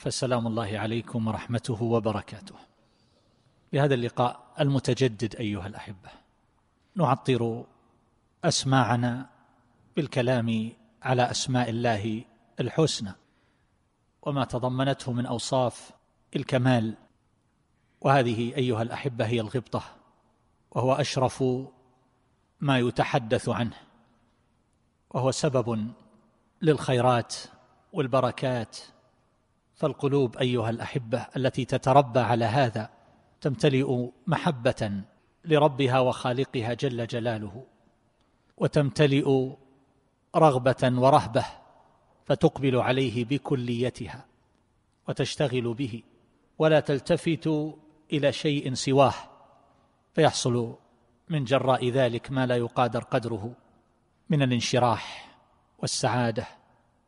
فسلام الله عليكم ورحمته وبركاته. بهذا اللقاء المتجدد أيها الأحبة نعطر أسماعنا بالكلام على أسماء الله الحسنى وما تضمنته من أوصاف الكمال. وهذه أيها الأحبة هي الغبطة وهو أشرف ما يتحدث عنه وهو سبب للخيرات والبركات فالقلوب أيها الأحبة التي تتربى على هذا تمتلئ محبة لربها وخالقها جل جلاله وتمتلئ رغبة ورهبة فتقبل عليه بكليتها وتشتغل به ولا تلتفت إلى شيء سواه فيحصل من جراء ذلك ما لا يقادر قدره من الانشراح والسعادة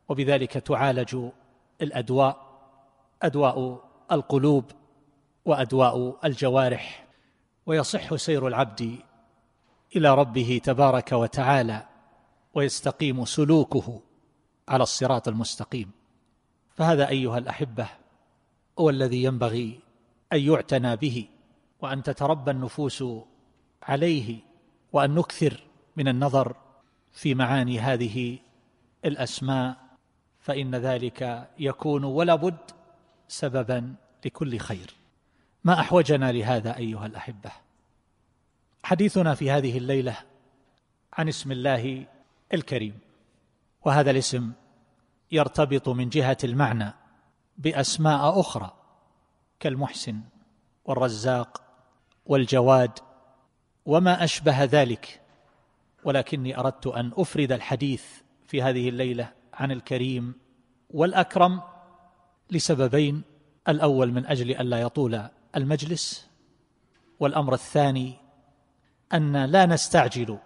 وبذلك تعالج الأدواء أدواء القلوب وأدواء الجوارح ويصح سير العبد إلى ربه تبارك وتعالى ويستقيم سلوكه على الصراط المستقيم. فهذا أيها الأحبة هو الذي ينبغي أن يعتنى به وأن تتربى النفوس عليه وأن نكثر من النظر في معاني هذه الأسماء فإن ذلك يكون ولا بد سببا لكل خير. ما أحوجنا لهذا أيها الأحبة. حديثنا في هذه الليلة عن اسم الله الكريم وهذا الاسم يرتبط من جهة المعنى بأسماء أخرى كالمحسن والرزاق والجواد وما أشبه ذلك. ولكني أردت أن أفرد الحديث في هذه الليلة عن الكريم والأكرم لسببين الأول من أجل الا يطول المجلس والأمر الثاني أن لا نستعجل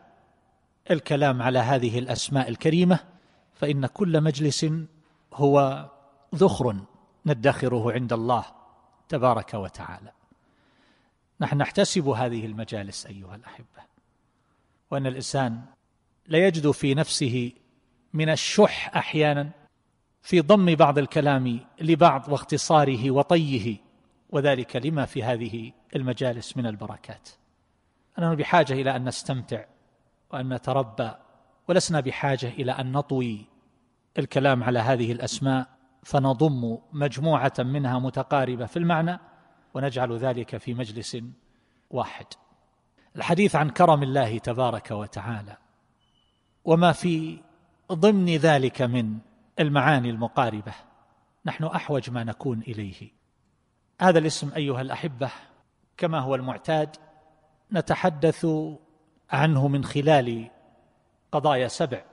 الكلام على هذه الأسماء الكريمة فإن كل مجلس هو ذخر ندخره عند الله تبارك وتعالى. نحن نحتسب هذه المجالس أيها الأحبة. وأن الإنسان لا يجد في نفسه من الشح أحيانا في ضم بعض الكلام لبعض واختصاره وطيه وذلك لما في هذه المجالس من البركات. أننا بحاجة إلى أن نستمتع وأن نتربى ولسنا بحاجة إلى أن نطوي الكلام على هذه الأسماء فنضم مجموعة منها متقاربة في المعنى ونجعل ذلك في مجلس واحد. الحديث عن كرم الله تبارك وتعالى وما في ضمن ذلك من المعاني المقاربة. نحن أحوج ما نكون إليه. هذا الاسم أيها الأحبة كما هو المعتاد نتحدث عنه من خلال قضايا سبع.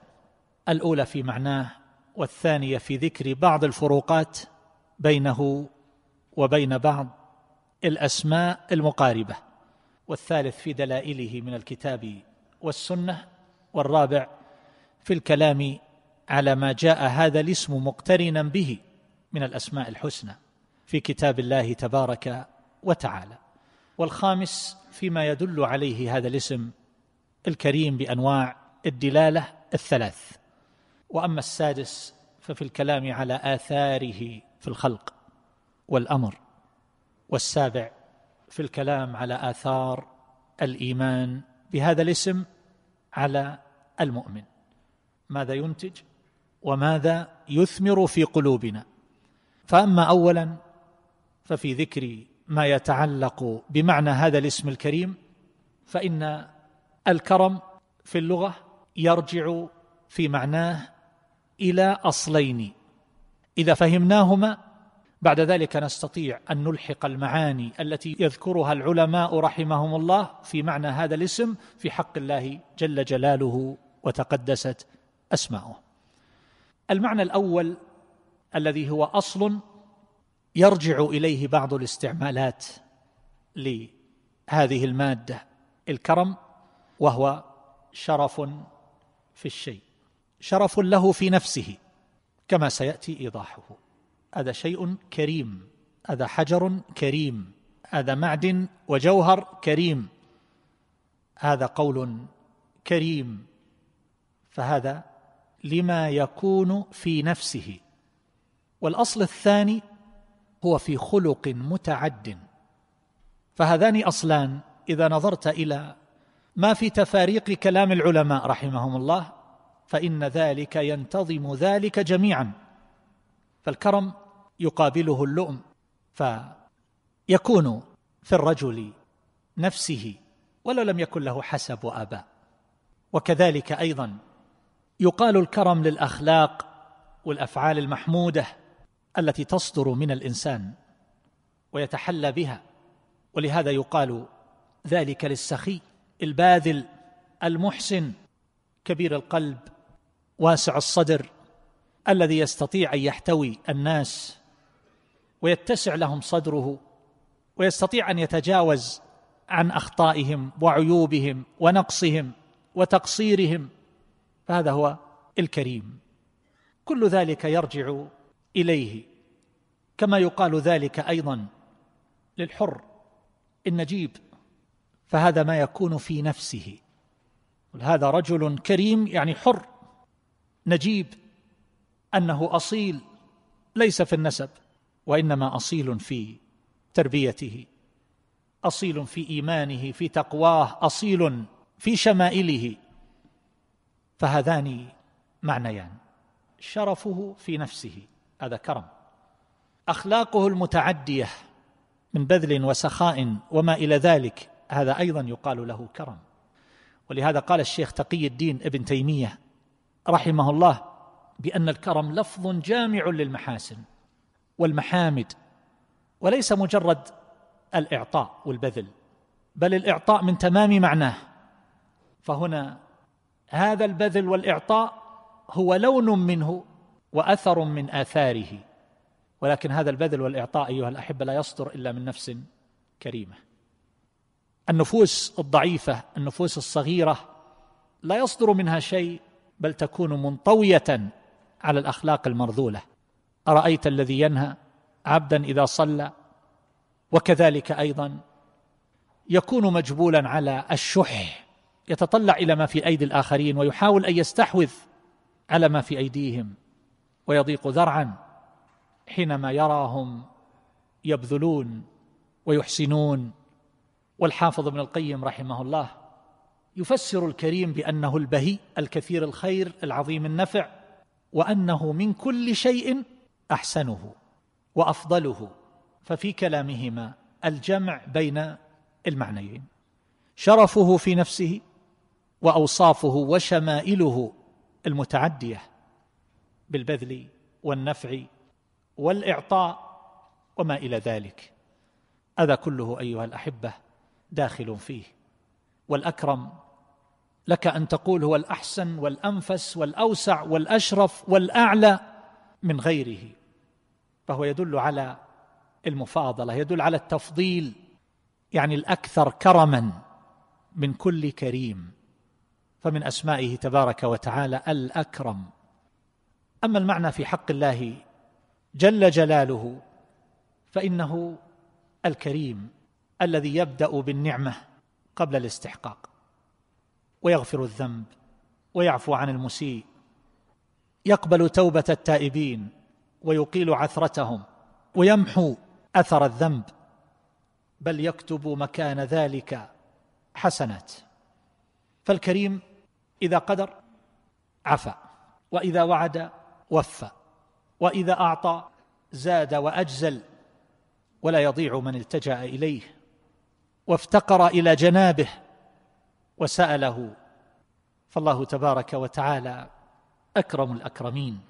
الأولى في معناه والثانية في ذكر بعض الفروقات بينه وبين بعض الأسماء المقاربة. والثالث في دلائله من الكتاب والسنة والرابع في الكلام على ما جاء هذا الاسم مقترنا به من الأسماء الحسنى في كتاب الله تبارك وتعالى. والخامس فيما يدل عليه هذا الاسم الكريم بأنواع الدلالة الثلاث. وأما السادس ففي الكلام على آثاره في الخلق والأمر والسابع في الكلام على آثار الإيمان بهذا الاسم على المؤمن. ماذا ينتج؟ وماذا يثمر في قلوبنا. فأما اولا ففي ذكر ما يتعلق بمعنى هذا الاسم الكريم فإن الكرم في اللغة يرجع في معناه إلى أصلين. إذا فهمناهما بعد ذلك نستطيع أن نلحق المعاني التي يذكرها العلماء رحمهم الله في معنى هذا الاسم في حق الله جل جلاله وتقدست أسماؤه. المعنى الأول الذي هو أصل يرجع إليه بعض الاستعمالات لهذه المادة الكرم وهو شرف في الشيء شرف له في نفسه كما سيأتي إيضاحه. هذا شيء كريم هذا حجر كريم هذا معدن وجوهر كريم هذا قول كريم فهذا لما يكون في نفسه. والأصل الثاني هو في خلق متعد. فهذان أصلان إذا نظرت إلى ما في تفاريق كلام العلماء رحمهم الله فإن ذلك ينتظم ذلك جميعا. فالكرم يقابله اللؤم فيكون في الرجل نفسه ولو لم يكن له حسب وآباء. وكذلك أيضا يقال الكرم للأخلاق والأفعال المحمودة التي تصدر من الإنسان ويتحلى بها ولهذا يقال ذلك للسخي الباذل المحسن كبير القلب واسع الصدر الذي يستطيع أن يحتوي الناس ويتسع لهم صدره ويستطيع أن يتجاوز عن أخطائهم وعيوبهم ونقصهم وتقصيرهم فهذا هو الكريم. كل ذلك يرجع إليه. كما يقال ذلك أيضا للحر النجيب. فهذا ما يكون في نفسه. هذا رجل كريم يعني حر نجيب أنه أصيل ليس في النسب وإنما أصيل في تربيته أصيل في إيمانه في تقواه أصيل في شمائله. فهذان معنيان. شرفه في نفسه هذا كرم. أخلاقه المتعدية من بذل وسخاء وما إلى ذلك هذا أيضا يقال له كرم. ولهذا قال الشيخ تقي الدين ابن تيمية رحمه الله بأن الكرم لفظ جامع للمحاسن والمحامد وليس مجرد الإعطاء والبذل بل الإعطاء من تمام معناه. فهنا هذا البذل والإعطاء هو لون منه وأثر من آثاره. ولكن هذا البذل والإعطاء أيها الأحبة لا يصدر إلا من نفس كريمة. النفوس الضعيفة النفوس الصغيرة لا يصدر منها شيء بل تكون منطوية على الأخلاق المرذولة. أرأيت الذي ينهى عبدا إذا صلى؟ وكذلك أيضا يكون مجبولا على الشح. يتطلع إلى ما في أيدي الآخرين ويحاول أن يستحوذ على ما في أيديهم ويضيق ذرعا حينما يراهم يبذلون ويحسنون. والحافظ ابن القيم رحمه الله يفسر الكريم بأنه البهي الكثير الخير العظيم النفع وأنه من كل شيء أحسنه وأفضله. ففي كلامهما الجمع بين المعنيين. شرفه في نفسه وأوصافه وشمائله المتعدية بالبذل والنفع والإعطاء وما إلى ذلك. هذا كله أيها الأحبة داخل فيه. والأكرم لك أن تقول هو الأحسن والأنفس والأوسع والأشرف والأعلى من غيره. فهو يدل على المفاضلة يدل على التفضيل يعني الأكثر كرما من كل كريم. فمن أسمائه تبارك وتعالى الأكرم. أما المعنى في حق الله جل جلاله فإنه الكريم الذي يبدأ بالنعمة قبل الاستحقاق ويغفر الذنب ويعفو عن المسيء يقبل توبة التائبين ويقيل عثرتهم ويمحو أثر الذنب. بل يكتب مكان ذلك حسنات. فالكريم إذا قدر عفا وإذا وعد وفى وإذا أعطى زاد وأجزل ولا يضيع من التجأ إليه وافتقر إلى جنابه وسأله فالله تبارك وتعالى أكرم الأكرمين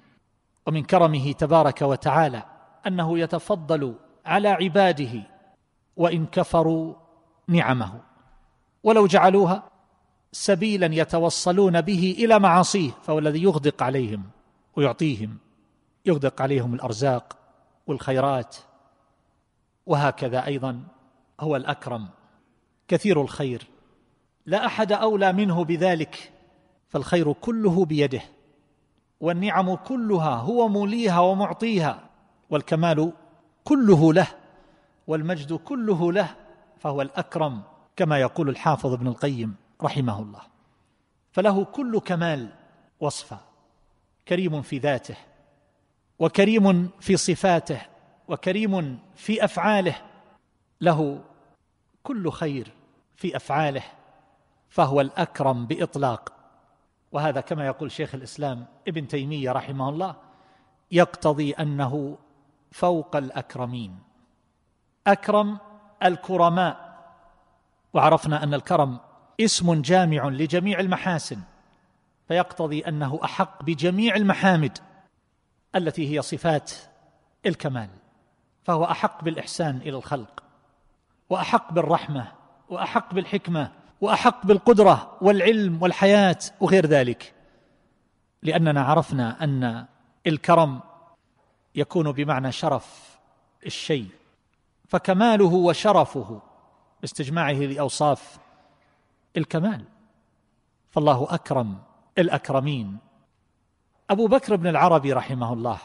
ومن كرمه تبارك وتعالى أنه يتفضل على عباده وإن كفروا نعمه ولو جعلوها سبيلا يتوصلون به إلى معاصيه فهو الذي يغدق عليهم ويعطيهم يغدق عليهم الأرزاق والخيرات. وهكذا أيضا هو الأكرم كثير الخير. لا أحد أولى منه بذلك فالخير كله بيده والنعم كلها هو موليها ومعطيها والكمال كله له والمجد كله له فهو الأكرم كما يقول الحافظ ابن القيم. رحمه الله. فله كل كمال وصفا كريم في ذاته وكريم في صفاته وكريم في أفعاله. له كل خير في أفعاله فهو الأكرم بإطلاق. وهذا كما يقول شيخ الإسلام ابن تيمية رحمه الله يقتضي أنه فوق الأكرمين. أكرم الكرماء. وعرفنا أن الكرم اسم جامع لجميع المحاسن فيقتضي أنه أحق بجميع المحامد التي هي صفات الكمال فهو أحق بالإحسان إلى الخلق وأحق بالرحمة وأحق بالحكمة وأحق بالقدرة والعلم والحياة وغير ذلك لأننا عرفنا أن الكرم يكون بمعنى شرف الشيء فكماله وشرفه باستجماعه لأوصاف الكمال. فالله أكرم الأكرمين. أبو بكر بن العربي رحمه الله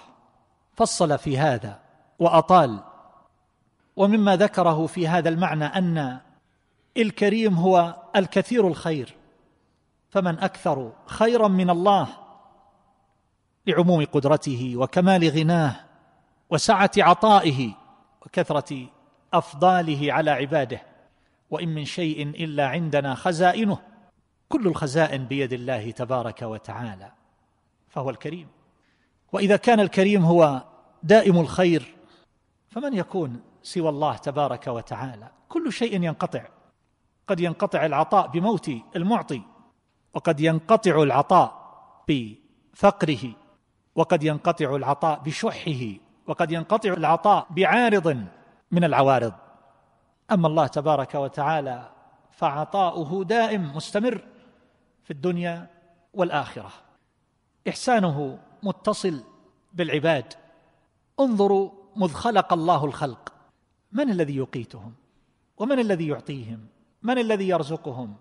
فصل في هذا وأطال. ومما ذكره في هذا المعنى أن الكريم هو الكثير الخير. فمن أكثر خيرا من الله لعموم قدرته وكمال غناه وسعة عطائه وكثرة أفضاله على عباده. وإن من شيء إلا عندنا خزائنه. كل الخزائن بيد الله تبارك وتعالى فهو الكريم. وإذا كان الكريم هو دائم الخير فمن يكون سوى الله تبارك وتعالى؟ كل شيء ينقطع. قد ينقطع العطاء بموت المعطي وقد ينقطع العطاء بفقره وقد ينقطع العطاء بشحه وقد ينقطع العطاء بعارض من العوارض. أما الله تبارك وتعالى فعطاؤه دائم مستمر في الدنيا والآخرة. إحسانه متصل بالعباد. انظروا مذ خلق الله الخلق. من الذي يقيتهم؟ ومن الذي يعطيهم؟ من الذي يرزقهم؟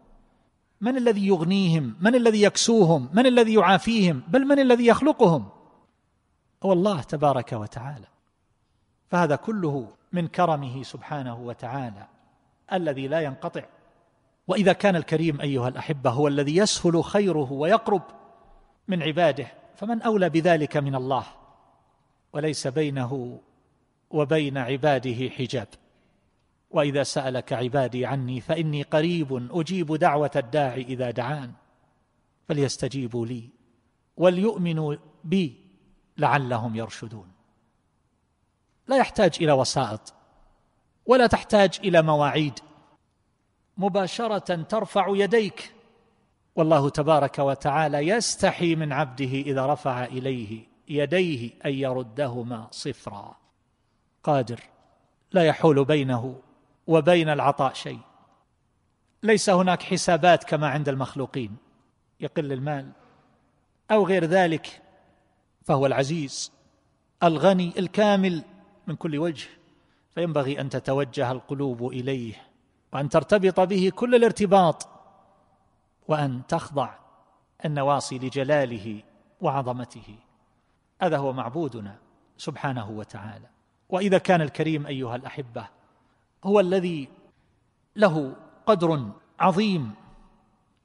من الذي يغنيهم؟ من الذي يكسوهم؟ من الذي يعافيهم؟ بل من الذي يخلقهم؟ هو الله تبارك وتعالى. فهذا كله من كرمه سبحانه وتعالى الذي لا ينقطع. وإذا كان الكريم أيها الأحبة هو الذي يسهل خيره ويقرب من عباده فمن أولى بذلك من الله. وليس بينه وبين عباده حجاب. وإذا سألك عبادي عني فإني قريب أجيب دعوة الداعي إذا دعان. فليستجيبوا لي وليؤمنوا بي لعلهم يرشدون. لا يحتاج إلى وسائط ولا تحتاج إلى مواعيد. مباشرة ترفع يديك. والله تبارك وتعالى يستحي من عبده إذا رفع إليه يديه أن يردهما صفرا. قادر لا يحول بينه وبين العطاء شيء. ليس هناك حسابات كما عند المخلوقين يقل المال أو غير ذلك فهو العزيز الغني الكامل. من كل وجه فينبغي أن تتوجه القلوب إليه وأن ترتبط به كل الارتباط وأن تخضع النواصي لجلاله وعظمته. هذا هو معبودنا سبحانه وتعالى. وإذا كان الكريم أيها الأحبة هو الذي له قدر عظيم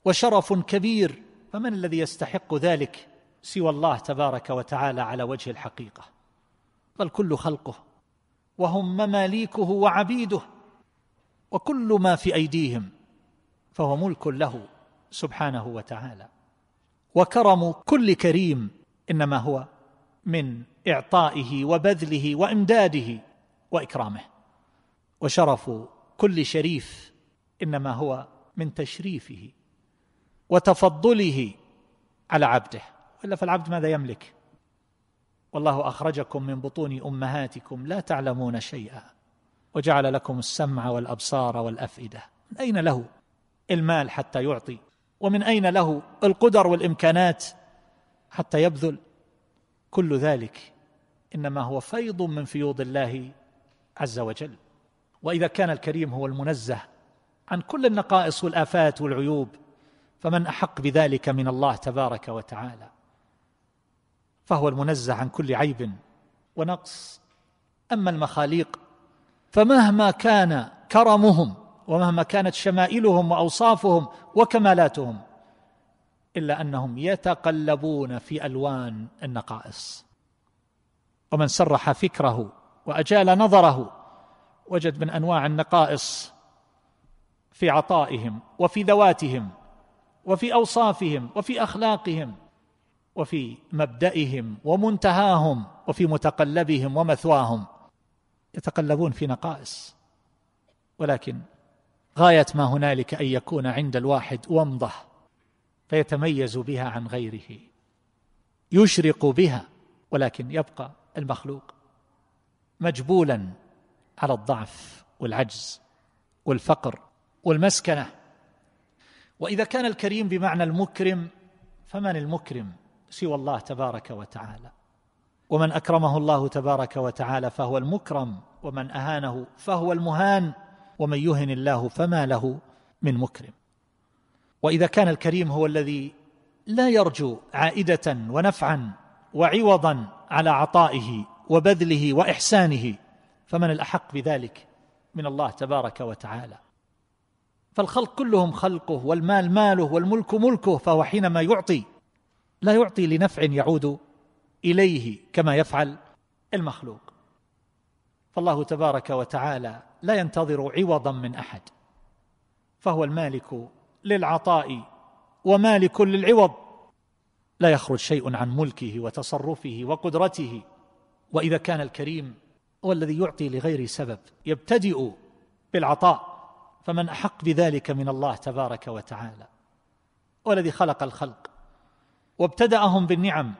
وشرف كبير فمن الذي يستحق ذلك سوى الله تبارك وتعالى على وجه الحقيقة؟ بل كل خلقه وهم مماليكه وعبيده وكل ما في أيديهم فهو ملك له سبحانه وتعالى. وكرم كل كريم إنما هو من إعطائه وبذله وإمداده وإكرامه. وشرف كل شريف إنما هو من تشريفه وتفضله على عبده. وإلا فالعبد ماذا يملك؟ والله أخرجكم من بطون أمهاتكم لا تعلمون شيئا وجعل لكم السمع والأبصار والأفئدة. من أين له المال حتى يعطي؟ ومن أين له القدر والإمكانات حتى يبذل؟ كل ذلك إنما هو فيض من فيوض الله عز وجل. وإذا كان الكريم هو المنزه عن كل النقائص والآفات والعيوب فمن أحق بذلك من الله تبارك وتعالى. فهو المنزه عن كل عيب ونقص. أما المخاليق فمهما كان كرمهم ومهما كانت شمائلهم وأوصافهم وكمالاتهم إلا أنهم يتقلبون في ألوان النقائص. ومن سرح فكره وأجال نظره وجد من أنواع النقائص في عطائهم وفي ذواتهم وفي أوصافهم وفي أخلاقهم وفي مبدئهم ومنتهاهم وفي متقلبهم ومثواهم. يتقلبون في نقائص. ولكن غاية ما هنالك أن يكون عند الواحد ومضة فيتميز بها عن غيره. يشرق بها ولكن يبقى المخلوق مجبولا على الضعف والعجز والفقر والمسكنة. وإذا كان الكريم بمعنى المكرم فمن المكرم؟ سوى الله تبارك وتعالى. ومن أكرمه الله تبارك وتعالى فهو المكرم ومن أهانه فهو المهان ومن يهن الله فما له من مكرم. وإذا كان الكريم هو الذي لا يرجو عائدة ونفعا وعوضا على عطائه وبذله وإحسانه فمن الأحق بذلك من الله تبارك وتعالى. فالخلق كلهم خلقه والمال ماله والملك ملكه فهو حينما يعطي لا يعطي لنفع يعود إليه كما يفعل المخلوق. فالله تبارك وتعالى لا ينتظر عوضا من أحد فهو المالك للعطاء ومالك للعوض. لا يخرج شيء عن ملكه وتصرفه وقدرته وإذا كان الكريم هو الذي يعطي لغير سبب يبتدئ بالعطاء. فمن أحق بذلك من الله تبارك وتعالى والذي خلق الخلق. وابتدأهم بالنعم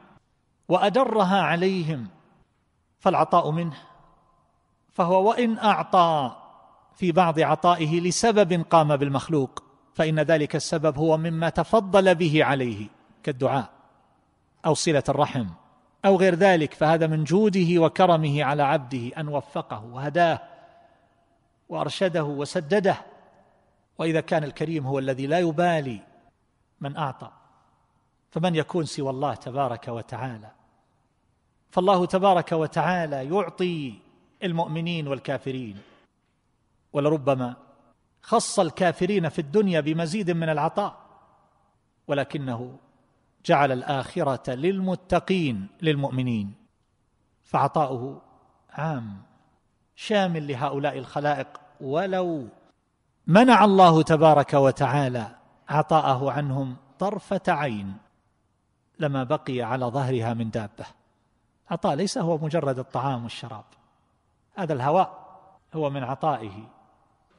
وأدرها عليهم فالعطاء منه. فهو وإن أعطى في بعض عطائه لسبب قام بالمخلوق فإن ذلك السبب هو مما تفضل به عليه كالدعاء أو صلة الرحم أو غير ذلك فهذا من جوده وكرمه على عبده أن وفقه وهداه وأرشده وسدده. وإذا كان الكريم هو الذي لا يبالي من أعطى. فمن يكون سوى الله تبارك وتعالى؟ فالله تبارك وتعالى يعطي المؤمنين والكافرين. ولربما خص الكافرين في الدنيا بمزيد من العطاء ولكنه جعل الآخرة للمتقين للمؤمنين. فعطاؤه عام شامل لهؤلاء الخلائق ولو منع الله تبارك وتعالى عطاءه عنهم طرفة عين. لما بقي على ظهرها من دابة. عطاء ليس هو مجرد الطعام والشراب. هذا الهواء هو من عطائه.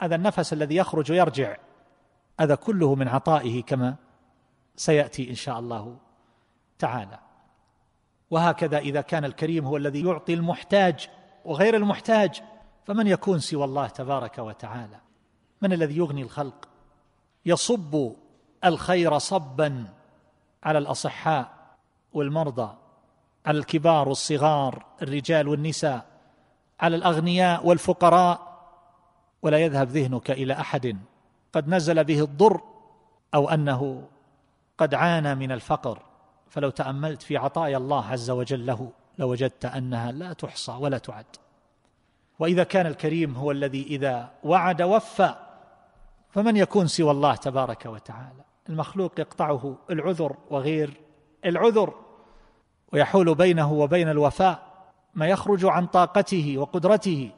هذا النفس الذي يخرج ويرجع. هذا كله من عطائه كما سيأتي إن شاء الله تعالى. وهكذا إذا كان الكريم هو الذي يعطي المحتاج وغير المحتاج فمن يكون سوى الله تبارك وتعالى؟ من الذي يغني الخلق؟ يصب الخير صبا. على الأصحاء والمرضى على الكبار والصغار الرجال والنساء على الأغنياء والفقراء. ولا يذهب ذهنك إلى أحد. قد نزل به الضر أو أنه قد عانى من الفقر. فلو تأملت في عطايا الله عز وجل له لوجدت أنها لا تحصى ولا تعد. وإذا كان الكريم هو الذي إذا وعد وفى فمن يكون سوى الله تبارك وتعالى؟ المخلوق يقطعه العذر وغير العذر ويحول بينه وبين الوفاء ما يخرج عن طاقته وقدرته.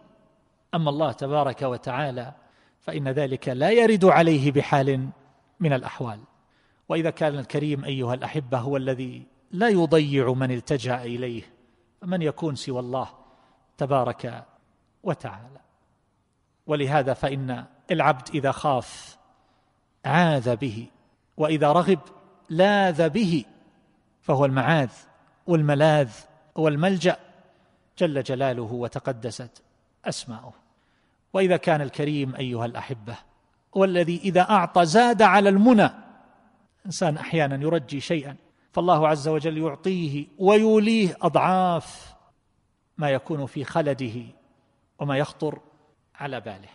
أما الله تبارك وتعالى فإن ذلك لا يرد عليه بحال من الأحوال. وإذا كان الكريم أيها الأحبة هو الذي لا يضيع من التجأ إليه فمن يكون سوى الله تبارك وتعالى. ولهذا فإن العبد إذا خاف عاذ به. وإذا رغب لاذ به فهو المعاذ والملاذ والملجأ جل جلاله وتقدست أسماؤه. وإذا كان الكريم أيها الأحبة هو الذي إذا أعطى زاد على المنى إنسان أحيانا يرجي شيئا فالله عز وجل يعطيه ويوليه أضعاف ما يكون في خلده وما يخطر على باله.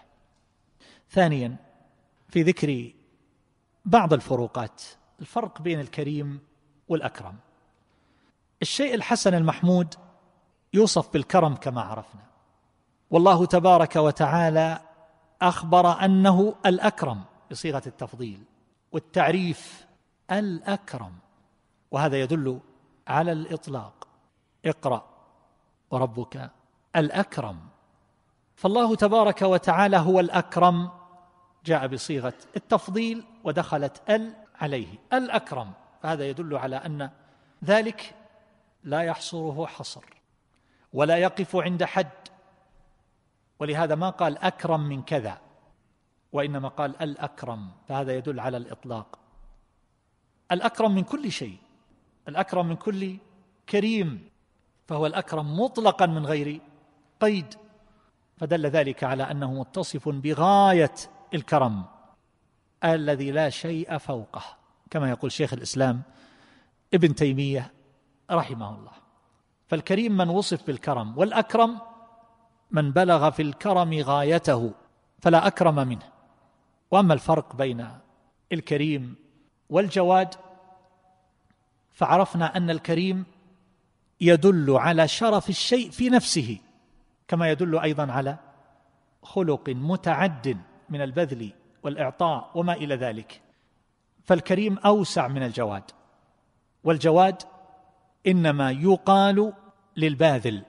ثانيا في ذكر بعض الفروقات الفرق بين الكريم والأكرم. الشيء الحسن المحمود يوصف بالكرم كما عرفنا. والله تبارك وتعالى أخبر أنه الأكرم بصيغة التفضيل والتعريف الأكرم. وهذا يدل على الإطلاق. اقرأ وربك الأكرم. فالله تبارك وتعالى هو الأكرم جاء بصيغة التفضيل ودخلت ال عليه الاكرم فهذا يدل على أن ذلك لا يحصره حصر ولا يقف عند حد. ولهذا ما قال أكرم من كذا وإنما قال الاكرم فهذا يدل على الإطلاق. الاكرم من كل شيء. الاكرم من كل كريم. فهو الاكرم مطلقا من غير قيد. فدل ذلك على أنه متصف بغاية الكرم. الذي لا شيء فوقه كما يقول شيخ الإسلام ابن تيمية رحمه الله. فالكريم من وصف بالكرم والأكرم من بلغ في الكرم غايته فلا أكرم منه. وأما الفرق بين الكريم والجواد فعرفنا أن الكريم يدل على شرف الشيء في نفسه كما يدل أيضا على خلق متعد من البذل والإعطاء وما إلى ذلك. فالكريم أوسع من الجواد. والجواد إنما يقال للباذل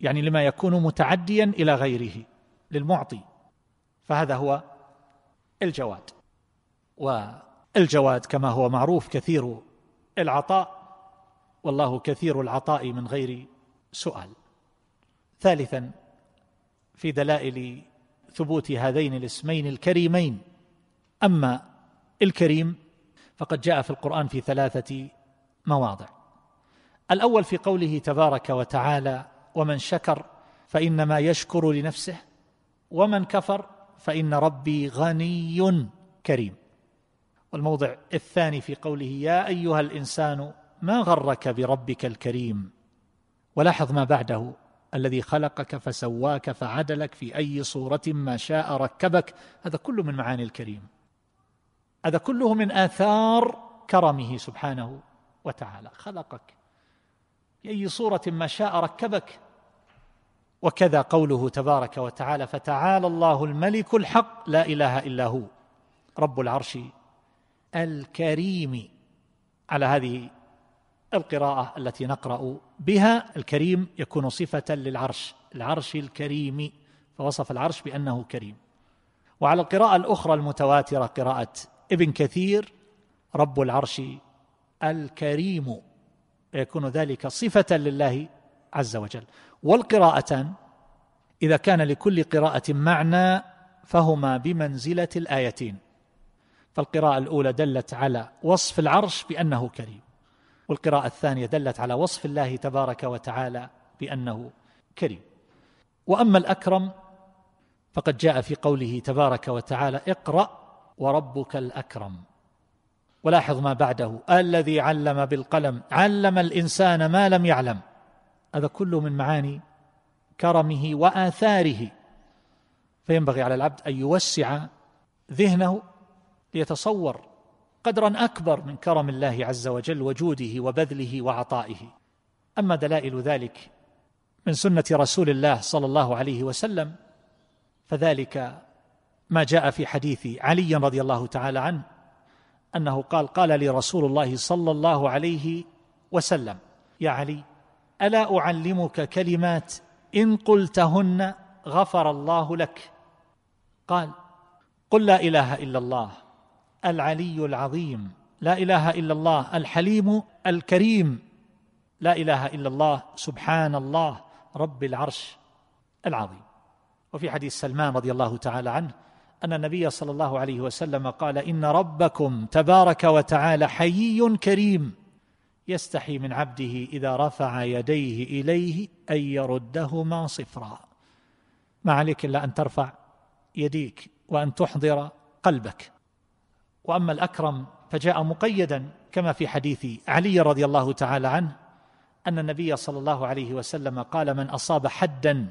يعني لما يكون متعديا إلى غيره للمعطي. فهذا هو الجواد. والجواد كما هو معروف كثير العطاء والله كثير العطاء من غير سؤال. ثالثا في دلائل ثبوت هذين الاسمين الكريمين. أما الكريم فقد جاء في القرآن في ثلاثة مواضع. الأول في قوله تبارك وتعالى ومن شكر فإنما يشكر لنفسه ومن كفر فإن ربي غني كريم. والموضع الثاني في قوله يا أيها الإنسان ما غرك بربك الكريم؟ ولاحظ ما بعده الذي خلقك فسواك فعدلك في أي صورة ما شاء ركبك. هذا كله من معاني الكريم. هذا كله من آثار كرمه سبحانه وتعالى. خلقك في أي صورة ما شاء ركبك. وكذا قوله تبارك وتعالى فتعالى الله الملك الحق لا إله إلا هو رب العرش الكريم. على هذه القراءة التي نقرأ بها الكريم يكون صفة للعرش العرش الكريم فوصف العرش بأنه كريم. وعلى القراءة الأخرى المتواترة قراءة ابن كثير رب العرش الكريم يكون ذلك صفة لله عز وجل. والقراءتان إذا كان لكل قراءة معنى فهما بمنزلة الآيتين. فالقراءة الأولى دلت على وصف العرش بأنه كريم. والقراءة الثانية دلت على وصف الله تبارك وتعالى بأنه كريم. وأما الأكرم فقد جاء في قوله تبارك وتعالى اقرأ وربك الأكرم. ولاحظ ما بعده الذي علم بالقلم علم الإنسان ما لم يعلم. هذا كله من معاني كرمه وآثاره. فينبغي على العبد أن يوسع ذهنه ليتصور قدرا أكبر من كرم الله عز وجل وجوده وبذله وعطائه. أما دلائل ذلك من سنة رسول الله صلى الله عليه وسلم فذلك ما جاء في حديث علي رضي الله تعالى عنه أنه قال قال لي رسول الله صلى الله عليه وسلم يا علي ألا أعلمك كلمات إن قلتهن غفر الله لك؟ قال قل لا إله إلا الله. العلي العظيم. لا إله إلا الله الحليم الكريم. لا إله إلا الله سبحان الله رب العرش العظيم. وفي حديث سلمان رضي الله تعالى عنه أن النبي صلى الله عليه وسلم قال إن ربكم تبارك وتعالى حيي كريم يستحي من عبده إذا رفع يديه إليه أن يردهما صفرا. ما عليك إلا أن ترفع يديك وأن تحضر قلبك. وأما الأكرم فجاء مقيدا كما في حديث علي رضي الله تعالى عنه أن النبي صلى الله عليه وسلم قال من أصاب حدا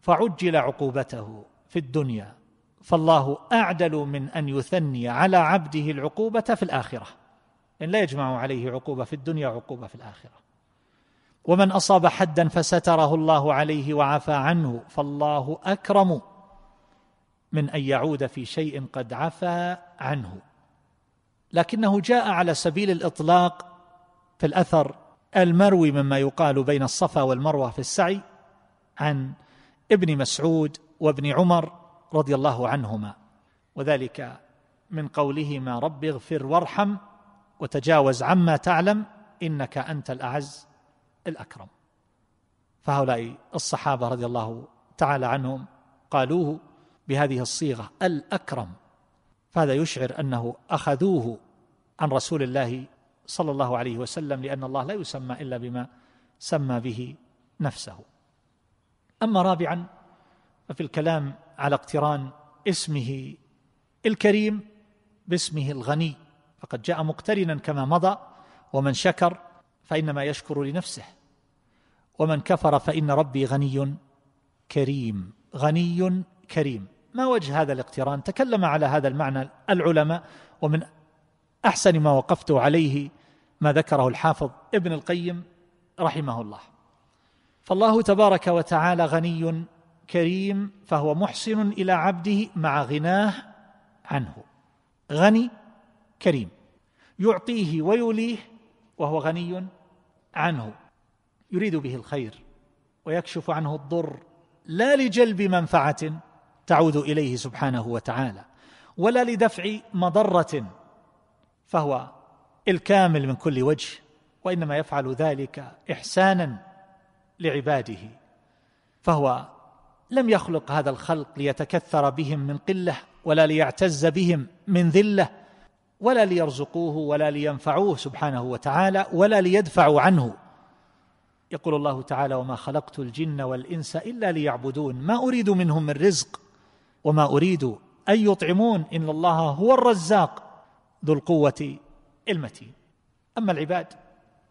فعجل عقوبته في الدنيا فالله أعدل من أن يثني على عبده العقوبة في الآخرة. إن لا يجمع عليه عقوبة في الدنيا عقوبه في الآخرة. ومن أصاب حدا فستره الله عليه وعفى عنه فالله أكرم. من أن يعود في شيء قد عفى عنه. لكنه جاء على سبيل الإطلاق في الأثر المروي مما يقال بين الصفا والمروة في السعي عن ابن مسعود وابن عمر رضي الله عنهما. وذلك من قولهما رب اغفر وارحم وتجاوز عما تعلم إنك أنت الأعز الأكرم. فهؤلاء الصحابة رضي الله تعالى عنهم قالوه بهذه الصيغة الأكرم. فهذا يشعر أنه أخذوه عن رسول الله صلى الله عليه وسلم لأن الله لا يسمى إلا بما سمى به نفسه. أما رابعا ففي الكلام على اقتران اسمه الكريم باسمه الغني. فقد جاء مقترنا كما مضى ومن شكر فإنما يشكر لنفسه ومن كفر فإن ربي غني كريم غني كريم. ما وجه هذا الاقتران؟ تكلم على هذا المعنى العلماء ومن أحسن ما وقفت عليه ما ذكره الحافظ ابن القيم رحمه الله. فالله تبارك وتعالى غني كريم فهو محسن إلى عبده مع غناه عنه. غني كريم. يعطيه ويوليه وهو غني عنه. يريد به الخير ويكشف عنه الضر لا لجلب منفعة. تعود إليه سبحانه وتعالى ولا لدفع مضرة فهو الكامل من كل وجه وإنما يفعل ذلك إحسانا لعباده فهو لم يخلق هذا الخلق ليتكثر بهم من قلة ولا ليعتز بهم من ذلة ولا ليرزقوه ولا لينفعوه سبحانه وتعالى ولا ليدفعوا عنه. يقول الله تعالى وما خلقت الجن والإنس إلا ليعبدون ما أريد منهم من رزق وما أريد أن يطعمون إن الله هو الرزاق ذو القوة المتين. أما العباد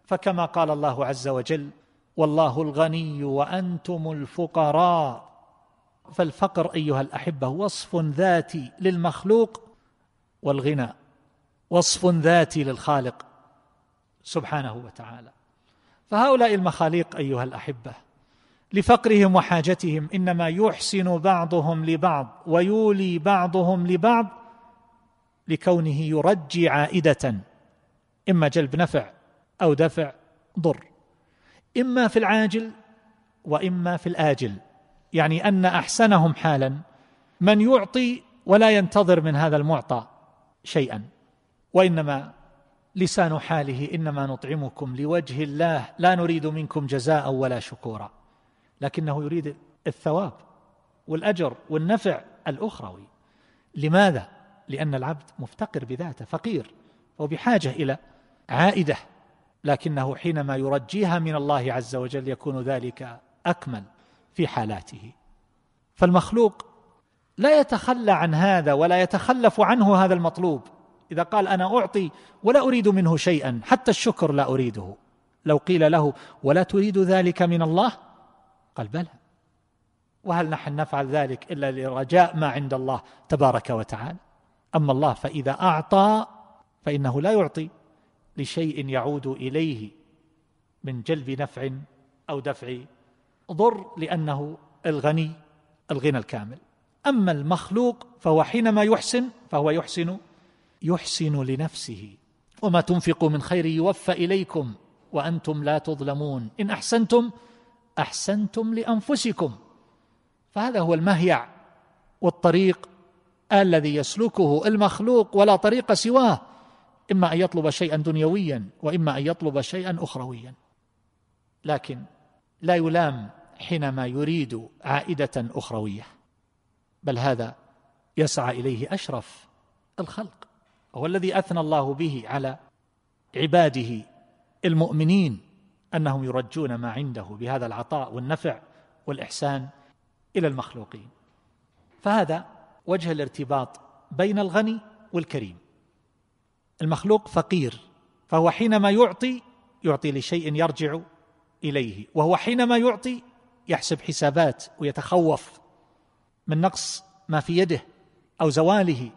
فكما قال الله عز وجل والله الغني وأنتم الفقراء فالفقر أيها الأحبة وصف ذاتي للمخلوق والغنى وصف ذاتي للخالق سبحانه وتعالى. فهؤلاء المخاليق أيها الأحبة لفقرهم وحاجتهم. إنما يحسن بعضهم لبعض ويولي بعضهم لبعض لكونه يرجي عائدة. إما جلب نفع أو دفع ضر. إما في العاجل وإما في الآجل. يعني أن أحسنهم حالا. من يعطي ولا ينتظر من هذا المعطى شيئا. وإنما لسان حاله إنما نطعمكم لوجه الله. لا نريد منكم جزاء ولا شكورا. لكنه يريد الثواب والأجر والنفع الأخروي. لماذا؟ لأن العبد مفتقر بذاته فقير وبحاجة إلى عائدة. لكنه حينما يرجيها من الله عز وجل يكون ذلك أكمل في حالاته. فالمخلوق لا يتخلى عن هذا ولا يتخلف عنه هذا المطلوب. إذا قال أنا أعطي ولا أريد منه شيئا حتى الشكر لا أريده. لو قيل له ولا تريد ذلك من الله قال بلى. وهل نحن نفعل ذلك إلا لرجاء ما عند الله تبارك وتعالى؟ أما الله فإذا أعطى فإنه لا يعطي لشيء يعود إليه من جلب نفع أو دفع ضر لأنه الغني الغنى الكامل. أما المخلوق فهو حينما يحسن فهو يحسن يحسن لنفسه. وما تنفقوا من خير يوفى إليكم وأنتم لا تظلمون. إن أحسنتم أحسنتم لأنفسكم. فهذا هو المهيع والطريق الذي يسلكه المخلوق ولا طريق سواه إما أن يطلب شيئا دنيويا وإما أن يطلب شيئا اخرويا. لكن لا يلام حينما يريد عائدة أخروية بل هذا يسعى إليه أشرف الخلق وهو الذي أثنى الله به على عباده المؤمنين. أنهم يرجون ما عنده بهذا العطاء والنفع والإحسان إلى المخلوقين. فهذا وجه الارتباط بين الغني والكريم. المخلوق فقير فهو حينما يعطي يعطي لشيء يرجع إليه وهو حينما يعطي يحسب حسابات ويتخوف من نقص ما في يده أو زواله.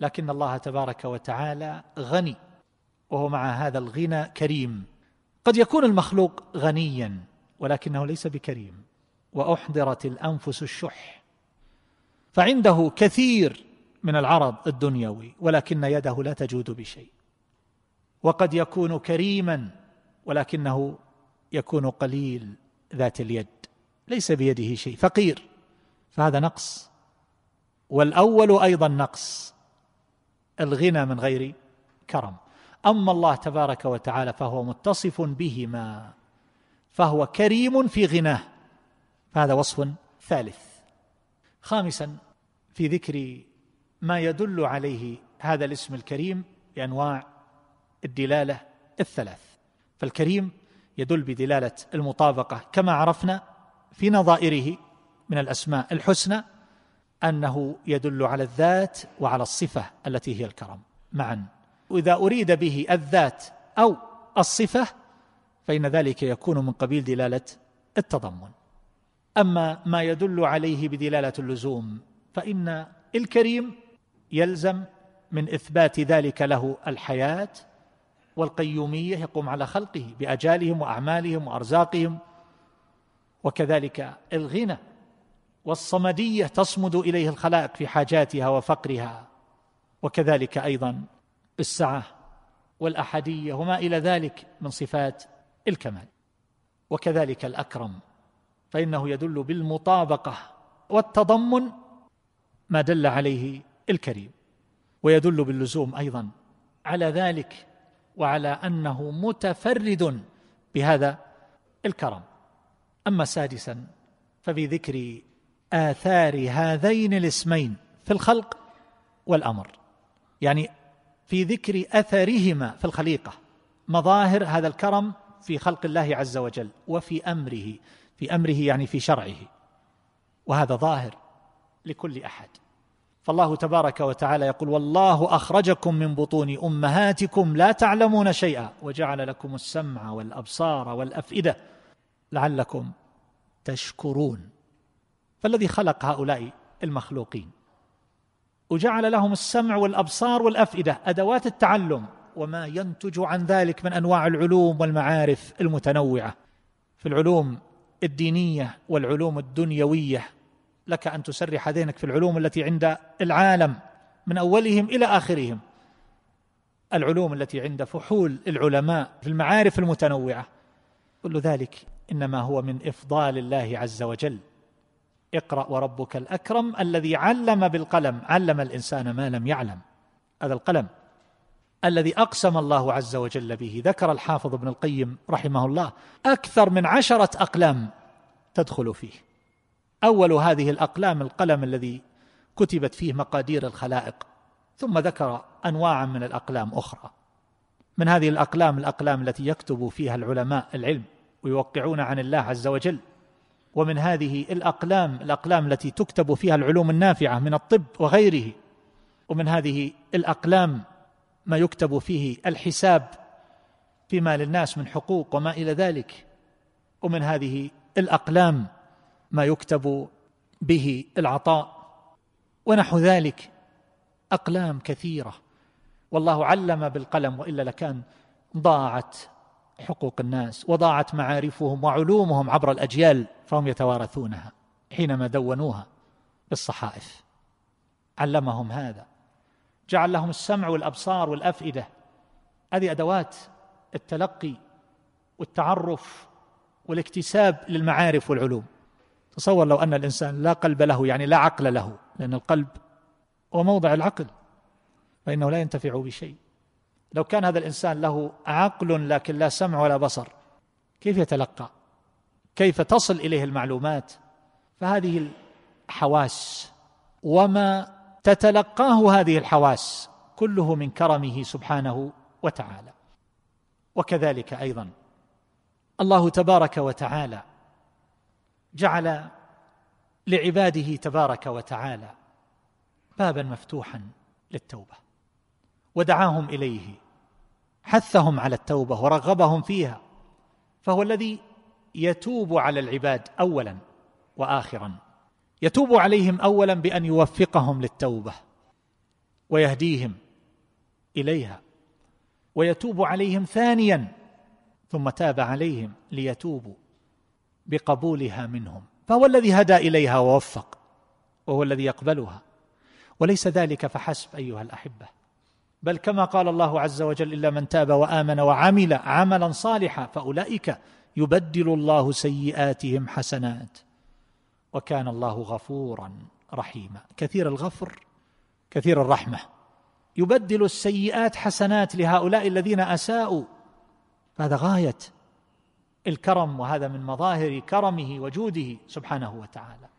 لكن الله تبارك وتعالى غني وهو مع هذا الغنى كريم. قد يكون المخلوق غنيا ولكنه ليس بكريم. وأحضرت الأنفس الشح. فعنده كثير من العرض الدنيوي ولكن يده لا تجود بشيء. وقد يكون كريما ولكنه يكون قليل ذات اليد. ليس بيده شيء فقير. فهذا نقص. والأول أيضا نقص. الغنى من غير كرم. أما الله تبارك وتعالى فهو متصف بهما فهو كريم في غناه فهذا وصف ثالث. خامسا في ذكر ما يدل عليه هذا الاسم الكريم بأنواع الدلالة الثلاث. فالكريم يدل بدلالة المطابقة كما عرفنا في نظائره من الأسماء الحسنى أنه يدل على الذات وعلى الصفة التي هي الكرم. معا. وإذا أريد به الذات أو الصفة فإن ذلك يكون من قبيل دلالة التضمن. أما ما يدل عليه بدلالة اللزوم فإن الكريم يلزم من إثبات ذلك له الحياة والقيومية يقوم على خلقه بأجالهم وأعمالهم وأرزاقهم. وكذلك الغنى والصمدية تصمد إليه الخلائق في حاجاتها وفقرها. وكذلك أيضا السعه والأحدية وما إلى ذلك من صفات الكمال. وكذلك الأكرم فإنه يدل بالمطابقة والتضمن ما دل عليه الكريم. ويدل باللزوم أيضا على ذلك وعلى أنه متفرد بهذا الكرم. أما سادسا ففي ذكر آثار هذين الاسمين في الخلق والأمر يعني في ذكر أثرهما في الخليقة مظاهر هذا الكرم في خلق الله عز وجل وفي أمره في أمره يعني في شرعه. وهذا ظاهر لكل أحد. فالله تبارك وتعالى يقول والله أخرجكم من بطون أمهاتكم لا تعلمون شيئا وجعل لكم السمع والأبصار والأفئدة لعلكم تشكرون. فالذي خلق هؤلاء المخلوقين. وجعل لهم السمع والأبصار والأفئدة أدوات التعلم وما ينتج عن ذلك من أنواع العلوم والمعارف المتنوعة. في العلوم الدينية والعلوم الدنيوية لك أن تسرح ذهنك في العلوم التي عند العالم من أولهم إلى آخرهم. العلوم التي عند فحول العلماء في المعارف المتنوعة. كل ذلك إنما هو من إفضال الله عز وجل. اقرأ وربك الأكرم الذي علم بالقلم. علم الإنسان ما لم يعلم. هذا القلم الذي أقسم الله عز وجل به. ذكر الحافظ ابن القيم رحمه الله أكثر من عشرة أقلام تدخل فيه. أول هذه الأقلام القلم الذي كتبت فيه مقادير الخلائق. ثم ذكر انواعا من الأقلام أخرى. من هذه الأقلام الأقلام التي يكتب فيها العلماء العلم ويوقعون عن الله عز وجل ومن هذه الأقلام الأقلام التي تكتب فيها العلوم النافعة من الطب وغيره ومن هذه الأقلام ما يكتب فيه الحساب فيما للناس من حقوق وما إلى ذلك ومن هذه الأقلام ما يكتب به العطاء. ونحو ذلك أقلام كثيرة. والله علم بالقلم وإلا لكان ضاعت حقوق الناس وضاعت معارفهم وعلومهم عبر الأجيال فهم يتوارثونها حينما دونوها بالصحائف. علمهم هذا. جعل لهم السمع والأبصار والأفئدة. هذه أدوات التلقي والتعرف والاكتساب للمعارف والعلوم. تصور لو أن الإنسان لا قلب له يعني لا عقل له لأن القلب هو موضع العقل فإنه لا ينتفع بشيء. لو كان هذا الإنسان له عقل لكن لا سمع ولا بصر كيف يتلقى؟ كيف تصل إليه المعلومات؟ فهذه الحواس وما تتلقاه هذه الحواس كله من كرمه سبحانه وتعالى. وكذلك أيضا الله تبارك وتعالى جعل لعباده تبارك وتعالى بابا مفتوحا للتوبة ودعاهم إليه. حثهم على التوبة ورغبهم فيها فهو الذي يتوب على العباد اولا واخرا. يتوب عليهم اولا بأن يوفقهم للتوبة ويهديهم إليها ويتوب عليهم ثانيا ثم تاب عليهم ليتوبوا بقبولها منهم. فهو الذي هدى إليها ووفق وهو الذي يقبلها وليس ذلك فحسب أيها الأحبة. بل كما قال الله عز وجل إلا من تاب وآمن وعمل عملا صالحا فأولئك يبدل الله سيئاتهم حسنات. وكان الله غفورا رحيما. كثير الغفر كثير الرحمة. يبدل السيئات حسنات لهؤلاء الذين أساءوا. فهذا غاية الكرم وهذا من مظاهر كرمه وجوده سبحانه وتعالى.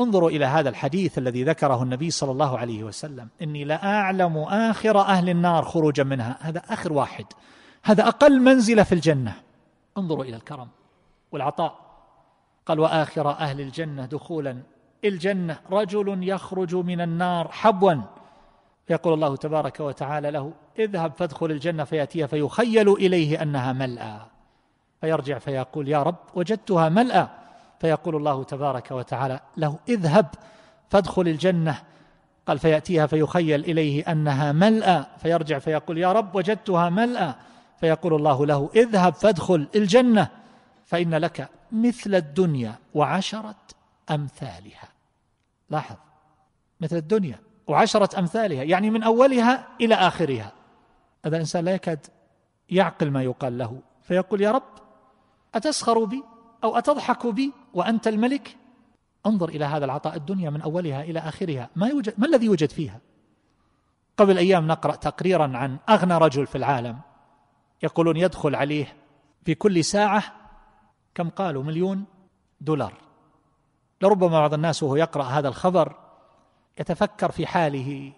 انظروا إلى هذا الحديث الذي ذكره النبي صلى الله عليه وسلم. إني لأعلم آخر أهل النار خروجا منها. هذا آخر واحد. هذا أقل منزلة في الجنة. انظروا إلى الكرم والعطاء. قال وآخر أهل الجنة دخولا. الجنة رجل يخرج من النار حبوا. يقول الله تبارك وتعالى له اذهب فادخل الجنة فيأتيها فيخيل إليه أنها ملأى. فيرجع فيقول يا رب وجدتها ملأى. فيقول الله تبارك وتعالى له اذهب فادخل الجنة. قال فيأتيها فيخيل إليه أنها ملأى. فيرجع فيقول يا رب وجدتها ملأى. فيقول الله له اذهب فادخل الجنة. فإن لك مثل الدنيا وعشرة أمثالها. لاحظ مثل الدنيا وعشرة أمثالها يعني من أولها إلى آخرها. هذا الإنسان لا يكاد يعقل ما يقال له. فيقول يا رب أتسخر بي أو أتضحك بي وأنت الملك؟ انظر إلى هذا العطاء الدنيا من أولها إلى آخرها. ما يوجد ما الذي يوجد فيها؟ قبل أيام نقرأ تقريرا عن أغنى رجل في العالم. يقولون يدخل عليه في كل ساعة كم قالوا؟ مليون دولار. لربما بعض الناس وهو يقرأ هذا الخبر يتفكر في حاله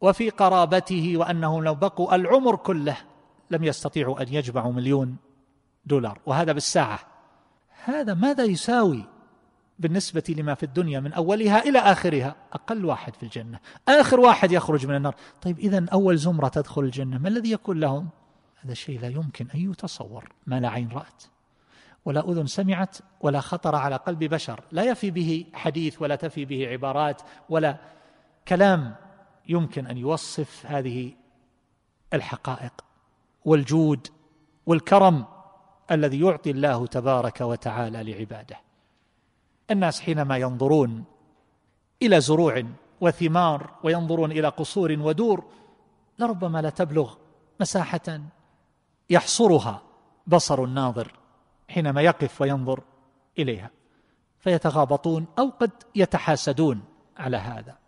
وفي قرابته وأنهم لو بقوا العمر كله لم يستطيعوا أن يجمعوا مليون دولار. وهذا بالساعة. هذا ماذا يساوي بالنسبة لما في الدنيا من أولها إلى آخرها؟ أقل واحد في الجنة. آخر واحد يخرج من النار. طيب إذا أول زمرة تدخل الجنة ما الذي يكون لهم؟ هذا شيء لا يمكن أن يتصور ما لا عين رأت ولا أذن سمعت ولا خطر على قلب بشر. لا يفي به حديث ولا تفي به عبارات ولا كلام يمكن أن يوصف هذه الحقائق والجود والكرم الذي يعطي الله تبارك وتعالى لعباده. الناس حينما ينظرون إلى زروع وثمار وينظرون إلى قصور ودور لربما لا تبلغ مساحة يحصرها بصر الناظر حينما يقف وينظر إليها. فيتغابطون أو قد يتحاسدون على هذا.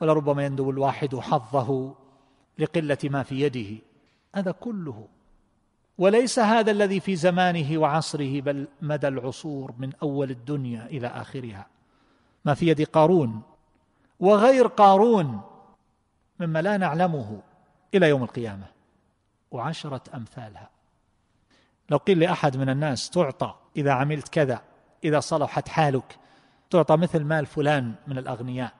ولربما يندب الواحد حظه لقلة ما في يده. هذا كله وليس هذا الذي في زمانه وعصره بل مدى العصور من أول الدنيا إلى آخرها. ما في يد قارون وغير قارون مما لا نعلمه إلى يوم القيامة. وعشرة أمثالها. لو قيل لأحد من الناس تعطى إذا عملت كذا إذا صلحت حالك تعطى مثل مال فلان من الأغنياء.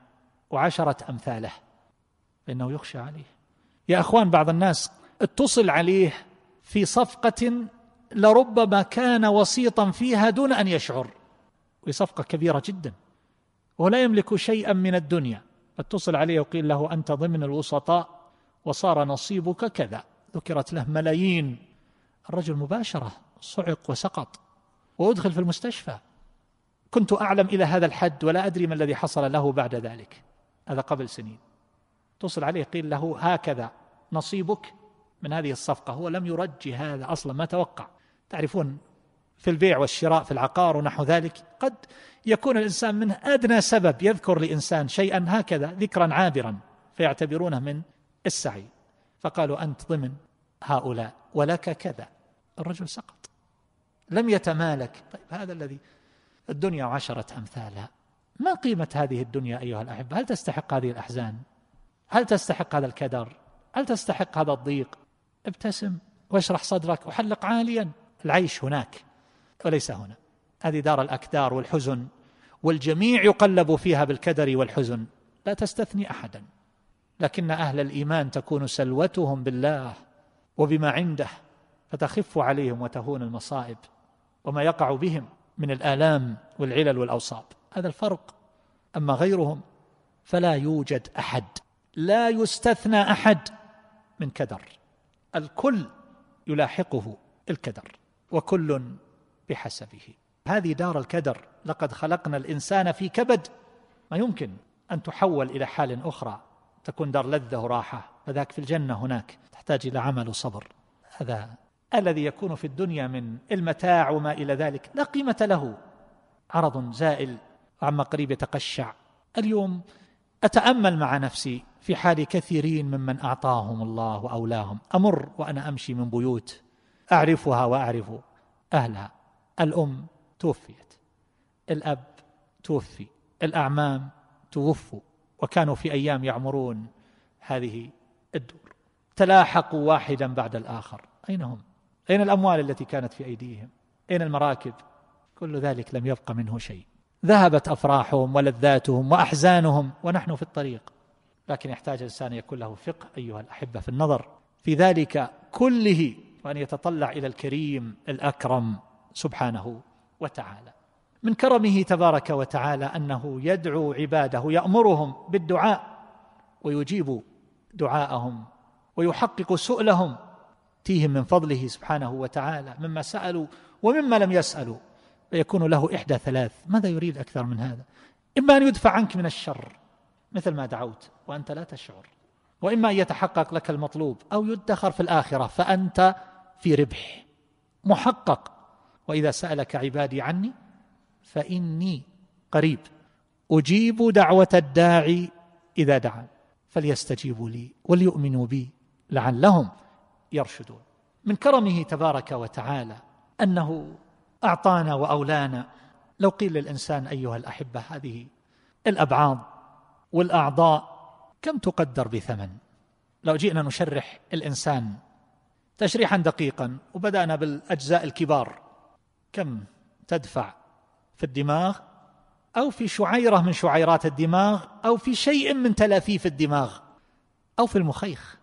وعشرة أمثاله. فإنه يخشى عليه. يا أخوان بعض الناس اتصل عليه في صفقة لربما كان وسيطا فيها دون أن يشعر. وهي صفقة كبيرة جدا. وهو لا يملك شيئا من الدنيا. اتصل عليه وقيل له أنت ضمن الوسطاء وصار نصيبك كذا. ذكرت له ملايين. الرجل مباشرة صعق وسقط. وأدخل في المستشفى. كنت أعلم إلى هذا الحد ولا أدري ما الذي حصل له بعد ذلك. هذا قبل سنين. اتصل عليه قيل له هكذا. نصيبك من هذه الصفقة هو لم يرجي هذا أصلا ما توقع. تعرفون في البيع والشراء في العقار ونحو ذلك قد يكون الإنسان من أدنى سبب يذكر لإنسان شيئا هكذا ذكرا عابرا فيعتبرونه من السعي. فقالوا أنت ضمن هؤلاء ولك كذا. الرجل سقط. لم يتمالك. طيب هذا الذي الدنيا عشرة أمثالها ما قيمة هذه الدنيا أيها الأحبة؟ هل تستحق هذه الأحزان؟ هل تستحق هذا الكدر؟ هل تستحق هذا الضيق؟ ابتسم واشرح صدرك وحلق عاليا. العيش هناك وليس هنا. هذه دار الأكدار والحزن والجميع يقلب فيها بالكدر والحزن. لا تستثني أحدا. لكن أهل الإيمان تكون سلوتهم بالله وبما عنده فتخف عليهم وتهون المصائب وما يقع بهم من الآلام والعلل والأوصاب. هذا الفرق. أما غيرهم فلا يوجد أحد. لا يستثنى أحد من كدر. الكل يلاحقه الكدر وكل بحسبه. هذه دار الكدر لقد خلقنا الإنسان في كبد. ما يمكن أن تحول إلى حال أخرى تكون دار لذة وراحة فذاك في الجنة هناك تحتاج إلى عمل وصبر. هذا الذي يكون في الدنيا من المتاع وما إلى ذلك لا قيمة له. عرض زائل وعما قريب يتقشع. اليوم أتأمل مع نفسي في حال كثيرين ممن أعطاهم الله وأولاهم أمر وأنا أمشي من بيوت أعرفها وأعرف أهلها الأم توفيت الأب توفي الأعمام توفوا وكانوا في أيام يعمرون هذه الدور تلاحقوا واحدا بعد الآخر أين هم؟ أين الأموال التي كانت في أيديهم؟ أين المراكب؟ كل ذلك لم يبق منه شيء ذهبت أفراحهم ولذاتهم وأحزانهم ونحن في الطريق لكن يحتاج الإنسان يكون له فقه أيها الأحبة في النظر. في ذلك كله وأن يتطلع إلى الكريم الأكرم سبحانه وتعالى. من كرمه تبارك وتعالى أنه يدعو عباده يأمرهم بالدعاء ويجيب دعاءهم ويحقق سؤلهم تيهم من فضله سبحانه وتعالى. مما سألوا ومما لم يسألوا فيكون له إحدى ثلاث. ماذا يريد أكثر من هذا؟ إما أن يدفع عنك من الشر. مثل ما دعوت وأنت لا تشعر. وإما أن يتحقق لك المطلوب أو يدخر في الآخرة فأنت في ربح محقق. وإذا سألك عبادي عني فإني قريب. أجيب دعوة الداعي إذا دعا فليستجيبوا لي وليؤمنوا بي لعلهم يرشدون. من كرمه تبارك وتعالى أنه أعطانا وأولانا. لو قيل للإنسان أيها الأحبة هذه الأبعاض والأعضاء كم تقدر بثمن؟ لو جئنا نشرح الإنسان تشريحا دقيقا وبدأنا بالأجزاء الكبار كم تدفع في الدماغ؟ أو في شعيرة من شعيرات الدماغ؟ أو في شيء من تلافيف الدماغ؟ أو في المخيخ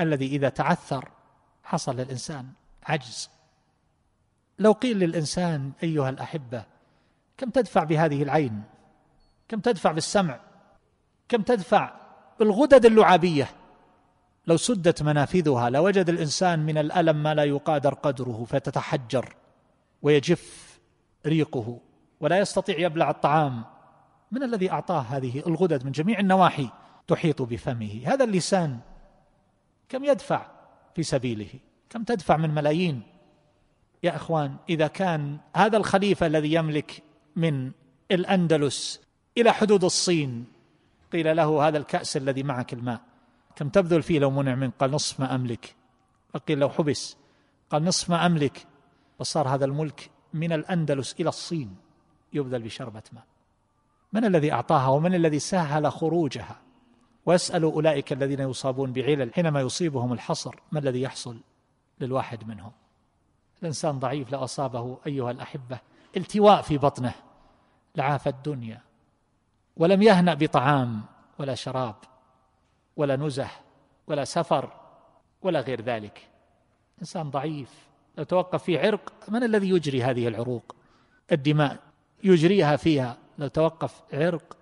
الذي إذا تعثر حصل للإنسان عجز. لو قيل للإنسان أيها الأحبة كم تدفع بهذه العين؟ كم تدفع بالسمع؟ كم تدفع بالغدد اللعابية؟ لو سدت منافذها لوجد الإنسان من الألم ما لا يقادر قدره فتتحجر ويجف ريقه ولا يستطيع يبلع الطعام. من الذي أعطاه هذه الغدد من جميع النواحي تحيط بفمه؟ هذا اللسان. كم يدفع في سبيله؟ كم تدفع من ملايين؟ يا إخوان إذا كان هذا الخليفة الذي يملك من الأندلس إلى حدود الصين قيل له هذا الكأس الذي معك الماء. كم تبذل فيه لو منع منك؟ قال نصف ما أملك. وقيل لو حبس. قال نصف ما أملك. وصار هذا الملك من الأندلس إلى الصين يبذل بشربة ماء. من الذي أعطاها ومن الذي سهل خروجها؟ وأسأل أولئك الذين يصابون بعلل حينما يصيبهم الحصر ما الذي يحصل للواحد منهم؟ الإنسان ضعيف لو أصابه أيها الأحبة. التواء في بطنه. لعاف الدنيا. ولم يهنأ بطعام ولا شراب ولا نزه ولا سفر ولا غير ذلك. إنسان ضعيف. لو توقف في عرق من الذي يجري هذه العروق؟ الدماء يجريها فيها. لو توقف عرق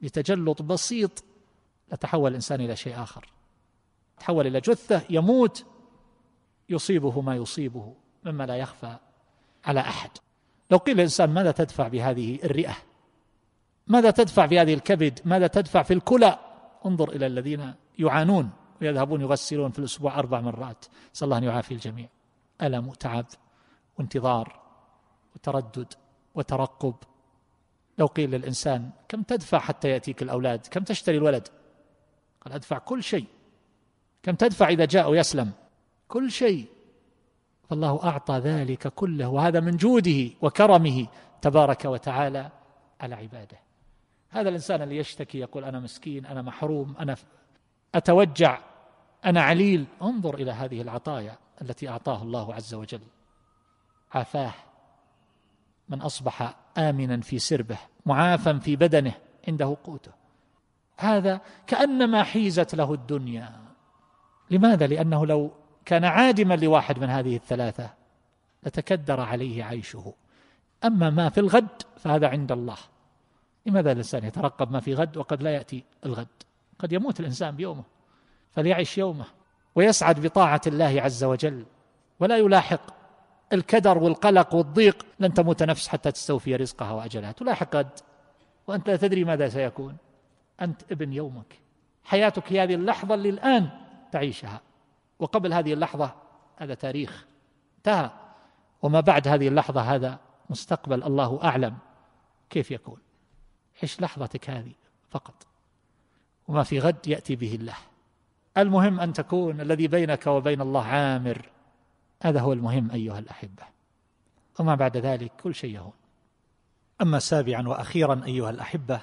بتجلط بسيط لتحول الإنسان إلى شيء آخر. تحول إلى جثة يموت يصيبه ما يصيبه مما لا يخفى على أحد. لو قيل الانسان ماذا تدفع بهذه الرئة؟ ماذا تدفع في هذه الكبد؟ ماذا تدفع في الكلى؟ انظر إلى الذين يعانون ويذهبون يغسلون في الأسبوع أربع مرات. نسال الله أن يعافي الجميع. ألم وتعب وانتظار وتردد وترقب. لو قيل للإنسان كم تدفع حتى يأتيك الأولاد؟ كم تشتري الولد؟ قال أدفع كل شيء. كم تدفع إذا جاء ويسلم؟ كل شيء. فالله أعطى ذلك كله وهذا من جوده وكرمه تبارك وتعالى على عباده. هذا الإنسان اللي يشتكي يقول أنا مسكين أنا محروم أنا أتوجع أنا عليل. انظر إلى هذه العطايا التي أعطاه الله عز وجل. عافاه. من أصبح امنا في سربه معافى في بدنه عنده قوته. هذا كأنما حيزت له الدنيا. لماذا؟ لأنه لو كان عادما لواحد من هذه الثلاثة لتكدر عليه عيشه. أما ما في الغد فهذا عند الله. لماذا الإنسان يترقب ما في غد وقد لا يأتي الغد؟ قد يموت الإنسان بيومه فليعش يومه ويسعد بطاعة الله عز وجل ولا يلاحق الكدر والقلق والضيق لن تموت نفس حتى تستوفي رزقها وأجلها. تلاحق غد وأنت لا تدري ماذا سيكون. أنت ابن يومك. حياتك هذه اللحظة اللي الآن تعيشها. وقبل هذه اللحظة هذا تاريخ انتهى. وما بعد هذه اللحظة هذا مستقبل الله أعلم كيف يكون. عش لحظتك هذه؟ فقط. وما في غد يأتي به الله. المهم أن تكون الذي بينك وبين الله عامر. هذا هو المهم أيها الأحبة. وما بعد ذلك كل شيء يهون. أما سابعا وأخيرا أيها الأحبة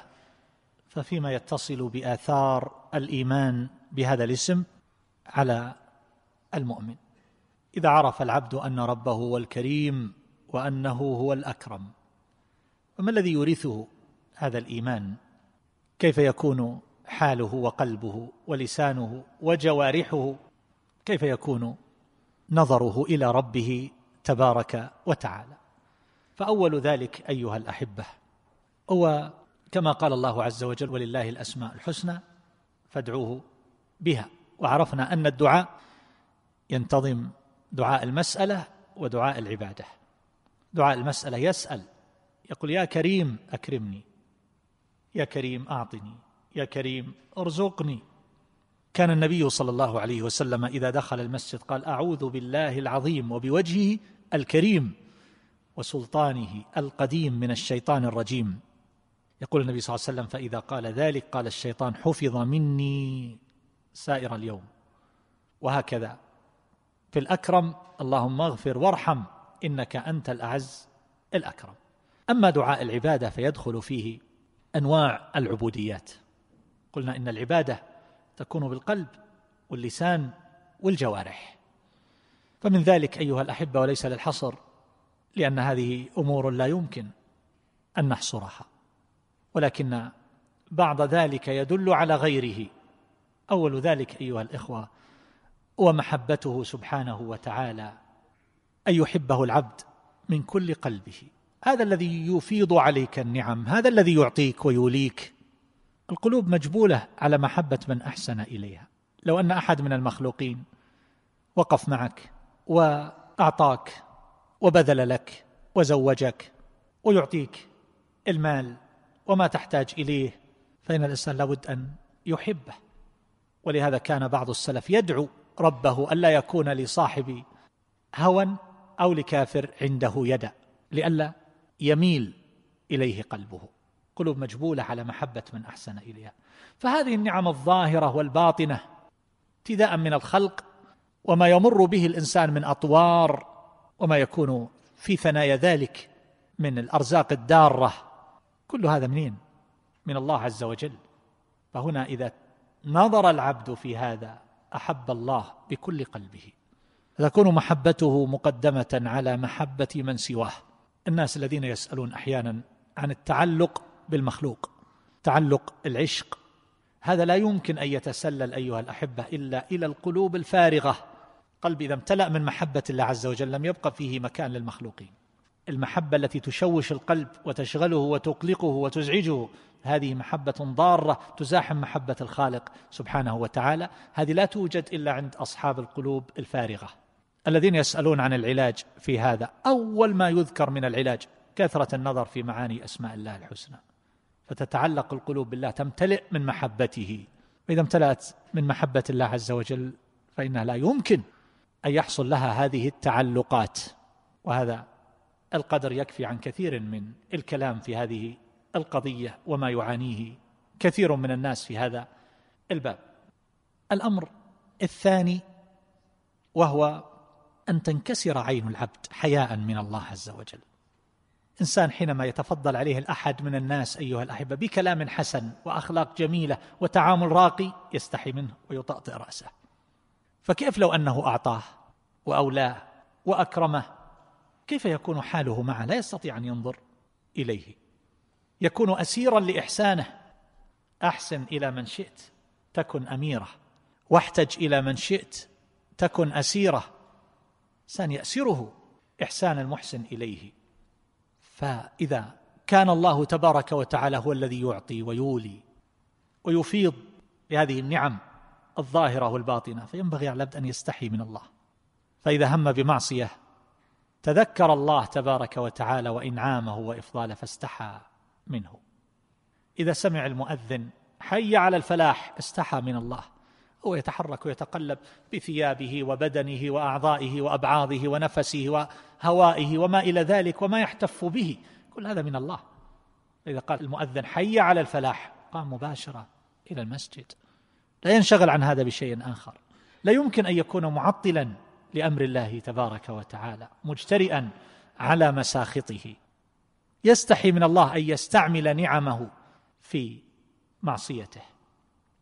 ففيما يتصل بآثار الإيمان بهذا الاسم على المؤمن. إذا عرف العبد أن ربه هو الكريم وأنه هو الأكرم فما الذي يورثه؟ هذا الإيمان. كيف يكون حاله وقلبه ولسانه وجوارحه؟ كيف يكون نظره إلى ربه تبارك وتعالى؟ فأول ذلك أيها الأحبة هو كما قال الله عز وجل ولله الأسماء الحسنى فادعوه بها. وعرفنا أن الدعاء ينتظم دعاء المسألة ودعاء العبادة. دعاء المسألة يسأل يقول يا كريم أكرمني. يا كريم أعطني يا كريم ارزقني. كان النبي صلى الله عليه وسلم إذا دخل المسجد قال أعوذ بالله العظيم وبوجهه الكريم وسلطانه القديم من الشيطان الرجيم. يقول النبي صلى الله عليه وسلم فإذا قال ذلك قال الشيطان حفظ مني سائر اليوم. وهكذا. في الأكرم اللهم اغفر وارحم إنك أنت الأعز الأكرم. أما دعاء العبادة فيدخل فيه أنواع العبوديات. قلنا إن العبادة تكون بالقلب واللسان والجوارح. فمن ذلك أيها الأحبة وليس للحصر لأن هذه أمور لا يمكن أن نحصرها. ولكن بعض ذلك يدل على غيره. أول ذلك أيها الإخوة هو محبته سبحانه وتعالى أن يحبه العبد من كل قلبه. هذا الذي يفيض عليك النعم هذا الذي يعطيك ويوليك. القلوب مجبولة على محبة من أحسن إليها. لو أن أحد من المخلوقين وقف معك وأعطاك وبذل لك وزوجك ويعطيك المال وما تحتاج إليه فإن الإنسان لابد أن يحبه. ولهذا كان بعض السلف يدعو ربه ألا يكون لصاحب هوى أو لكافر عنده يدا لئلا يميل إليه قلبه. قلوب مجبولة على محبة من أحسن إليها. فهذه النعم الظاهرة والباطنة ابتداء من الخلق وما يمر به الإنسان من أطوار وما يكون في ثنايا ذلك من الأرزاق الدارة. كل هذا منين؟ من الله عز وجل. فهنا إذا نظر العبد في هذا أحب الله بكل قلبه. تكون محبته مقدمة على محبة من سواه. الناس الذين يسألون أحيانا عن التعلق بالمخلوق تعلق العشق. هذا لا يمكن أن يتسلل أيها الأحبة إلا إلى القلوب الفارغة. قلب إذا امتلأ من محبة الله عز وجل لم يبقى فيه مكان للمخلوقين. المحبة التي تشوش القلب وتشغله وتقلقه وتزعجه هذه محبة ضارة تزاحم محبة الخالق سبحانه وتعالى. هذه لا توجد إلا عند أصحاب القلوب الفارغة. الذين يسألون عن العلاج في هذا. أول ما يذكر من العلاج كثرة النظر في معاني أسماء الله الحسنى. فتتعلق القلوب بالله تمتلئ من محبته. فإذا امتلأت من محبة الله عز وجل فإنها لا يمكن أن يحصل لها هذه التعلقات. وهذا القدر يكفي عن كثير من الكلام في هذه القضية وما يعانيه كثير من الناس في هذا الباب. الأمر الثاني وهو أن تنكسر عين العبد حياء من الله عز وجل. إنسان حينما يتفضل عليه الأحد من الناس أيها الأحبة بكلام حسن وأخلاق جميلة وتعامل راقي يستحي منه ويطأطئ رأسه. فكيف لو أنه أعطاه وأولاه وأكرمه؟ كيف يكون حاله معه؟ لا يستطيع أن ينظر إليه. يكون اسيرا لإحسانه. أحسن إلى من شئت تكن أميره. واحتج إلى من شئت تكن أسيره. انسان يأسره إحسان المحسن إليه. فإذا كان الله تبارك وتعالى هو الذي يعطي ويولي ويفيض بهذه النعم الظاهرة والباطنة فينبغي على العبد أن يستحي من الله. فإذا هم بمعصية تذكر الله تبارك وتعالى وإنعامه وإفضاله فاستحى منه. إذا سمع المؤذن حي على الفلاح استحى من الله. هو يتحرك ويتقلب بثيابه وبدنه وأعضائه وأبعاضه ونفسه وهوائه وما إلى ذلك وما يحتف به. كل هذا من الله. إذا قال المؤذن حي على الفلاح قام مباشرة إلى المسجد. لا ينشغل عن هذا بشيء آخر. لا يمكن أن يكون معطلا لأمر الله تبارك وتعالى مجترئا على مساخطه. يستحي من الله أن يستعمل نعمه في معصيته.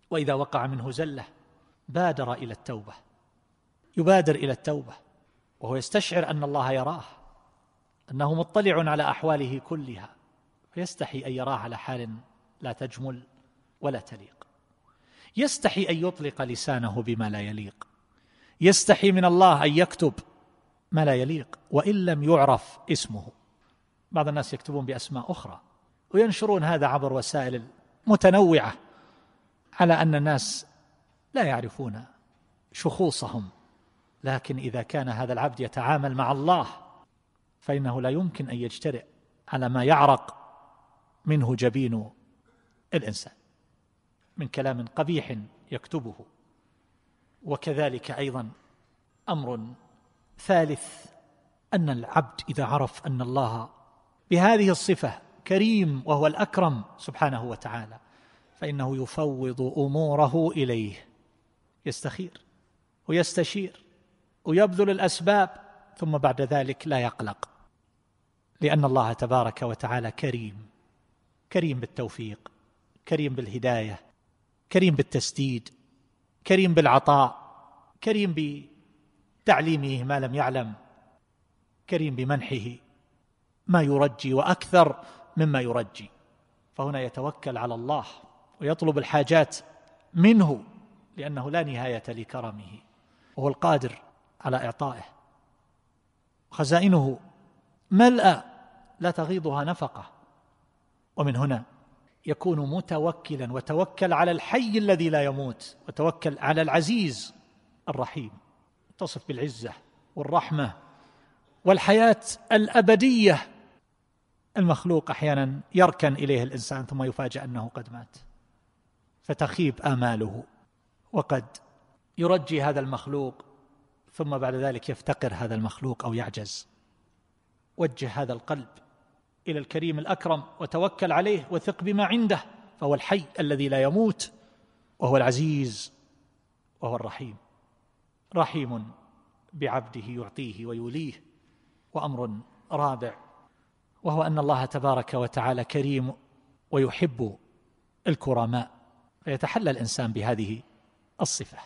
وإذا وقع منه زلة بادر إلى التوبة. يبادر إلى التوبة. وهو يستشعر أن الله يراه. أنه مطلع على أحواله كلها. فيستحي أن يراه على حال لا تجمل ولا تليق. يستحي أن يطلق لسانه بما لا يليق. يستحي من الله أن يكتب ما لا يليق. وإن لم يعرف اسمه. بعض الناس يكتبون بأسماء أخرى. وينشرون هذا عبر وسائل متنوعة. على أن الناس لا يعرفون شخوصهم لكن إذا كان هذا العبد يتعامل مع الله فإنه لا يمكن أن يجترئ على ما يعرق منه جبين الإنسان من كلام قبيح يكتبه. وكذلك أيضا أمر ثالث أن العبد إذا عرف أن الله بهذه الصفة كريم وهو الأكرم سبحانه وتعالى فإنه يفوض أموره إليه. يستخير ويستشير ويبذل الأسباب ثم بعد ذلك لا يقلق لأن الله تبارك وتعالى كريم كريم بالتوفيق كريم بالهداية كريم بالتسديد كريم بالعطاء كريم بتعليمه ما لم يعلم كريم بمنحه ما يرجي وأكثر مما يرجي. فهنا يتوكل على الله ويطلب الحاجات منه لأنه لا نهاية لكرمه وهو القادر على إعطائه. خزائنه ملأ لا تغيضها نفقة. ومن هنا يكون متوكلا وتوكل على الحي الذي لا يموت وتوكل على العزيز الرحيم. تصف بالعزة والرحمة والحياة الأبدية. المخلوق أحيانا يركن إليه الإنسان ثم يفاجأ أنه قد مات فتخيب آماله. وقد يرجي هذا المخلوق ثم بعد ذلك يفتقر هذا المخلوق أو يعجز. وجه هذا القلب إلى الكريم الأكرم وتوكل عليه وثق بما عنده فهو الحي الذي لا يموت وهو العزيز وهو الرحيم. رحيم بعبده يعطيه ويوليه وأمر رابع وهو أن الله تبارك وتعالى كريم ويحب الكرماء. فيتحلى الإنسان بهذه الصفة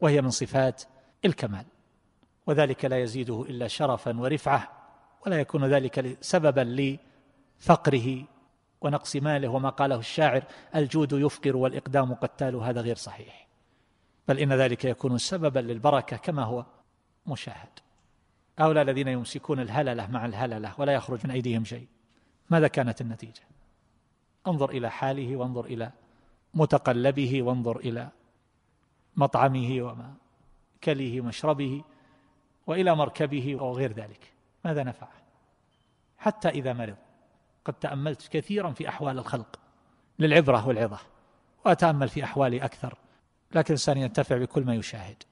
وهي من صفات الكمال وذلك لا يزيده إلا شرفا ورفعة ولا يكون ذلك سببا لفقره ونقص ماله. وما قاله الشاعر الجود يفقر والإقدام قتال هذا غير صحيح. بل إن ذلك يكون سببا للبركة كما هو مشاهد. هؤلاء الذين يمسكون الهللة مع الهللة ولا يخرج من أيديهم شيء ماذا كانت النتيجة؟ انظر إلى حاله وانظر إلى متقلبه وانظر إلى مطعمه ومأكله ومشربه وإلى مركبه وغير ذلك. ماذا نفعه حتى إذا مرض. قد تأملت كثيرا في أحوال الخلق للعبرة والعظة وأتأمل في أحوالي أكثر لكن الإنسان ينتفع بكل ما يشاهد.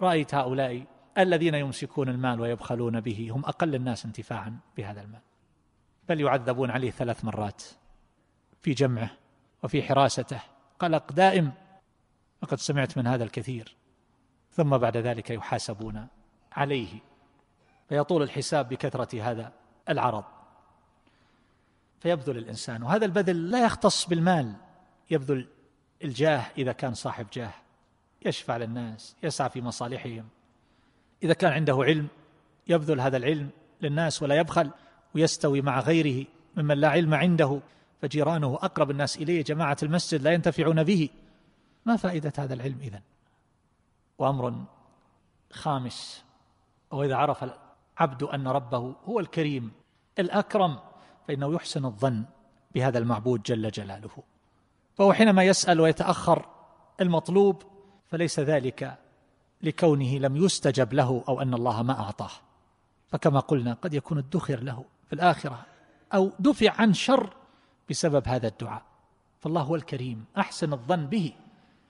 رأيت هؤلاء الذين يمسكون المال ويبخلون به هم أقل الناس انتفاعا بهذا المال. بل يعذبون عليه ثلاث مرات في جمعه وفي حراسته. قلق دائم لقد سمعت من هذا الكثير. ثم بعد ذلك يحاسبون عليه فيطول الحساب بكثرة هذا العرض. فيبذل الإنسان وهذا البذل لا يختص بالمال يبذل الجاه إذا كان صاحب جاه يشفع للناس يسعى في مصالحهم. إذا كان عنده علم يبذل هذا العلم للناس ولا يبخل ويستوي مع غيره ممن لا علم عنده فجيرانه أقرب الناس إليه جماعة المسجد لا ينتفعون به. ما فائدة هذا العلم إذن؟ وأمر خامس وإذا عرف عبد أن ربه هو الكريم الأكرم فإنه يحسن الظن بهذا المعبود جل جلاله. فهو حينما يسأل ويتأخر المطلوب فليس ذلك لكونه لم يستجب له أو أن الله ما أعطاه. فكما قلنا قد يكون ادخر له في الآخرة أو دفع عن شر بسبب هذا الدعاء. فالله هو الكريم أحسن الظن به.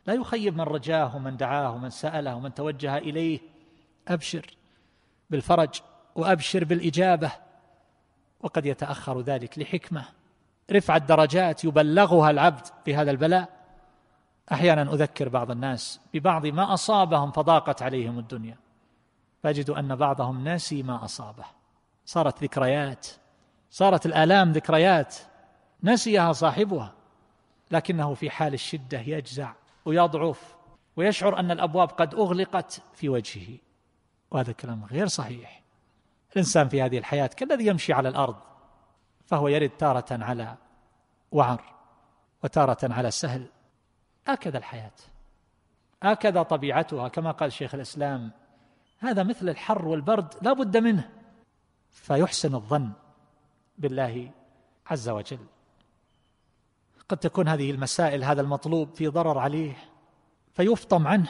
لا يخيب من رجاه ومن دعاه ومن سأله ومن توجه إليه. أبشر بالفرج وأبشر بالإجابة وقد يتأخر ذلك لحكمة. رفع الدرجات يبلغها العبد في هذا البلاء. أحيانا أذكر بعض الناس ببعض ما أصابهم فضاقت عليهم الدنيا. فأجد أن بعضهم ناسي ما أصابه. صارت ذكريات صارت الآلام ذكريات نسيها صاحبها لكنه في حال الشدة يجزع. ويضعف ويشعر أن الأبواب قد أغلقت في وجهه. وهذا الكلام غير صحيح. الإنسان في هذه الحياة كالذي يمشي على الأرض فهو يرد تارة على وعر وتارة على سهل. هكذا الحياة. هكذا طبيعتها كما قال شيخ الإسلام هذا مثل الحر والبرد لا بد منه. فيحسن الظن بالله عز وجل. قد تكون هذه المسائل هذا المطلوب في ضرر عليه فيفطم عنه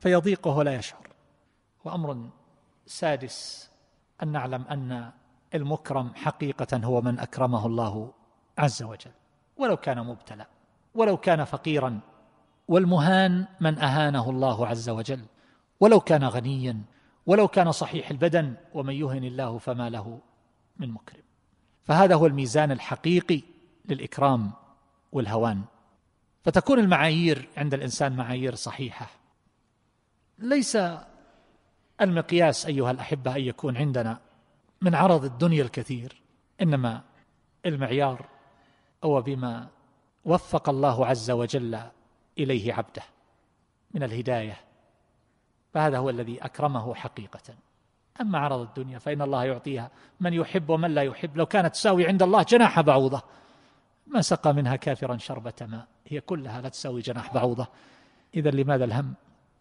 فيضيق وهو لا يشعر. وأمر سادس أن نعلم أن المكرم حقيقة هو من أكرمه الله عز وجل. ولو كان مبتلى ولو كان فقيرا والمهان من أهانه الله عز وجل. ولو كان غنيا ولو كان صحيح البدن ومن يهن الله فما له من مكرم. فهذا هو الميزان الحقيقي للإكرام. والهوان. فتكون المعايير عند الإنسان معايير صحيحة. ليس المقياس أيها الأحبة أن يكون عندنا من عرض الدنيا الكثير إنما المعيار هو بما وفق الله عز وجل إليه عبده من الهداية. فهذا هو الذي أكرمه حقيقة. أما عرض الدنيا فإن الله يعطيها من يحب ومن لا يحب. لو كانت تساوي عند الله جناح بعوضة. ما سقى منها كافرا شربة ماء. هي كلها لا تساوي جناح بعوضة. إذا لماذا الهم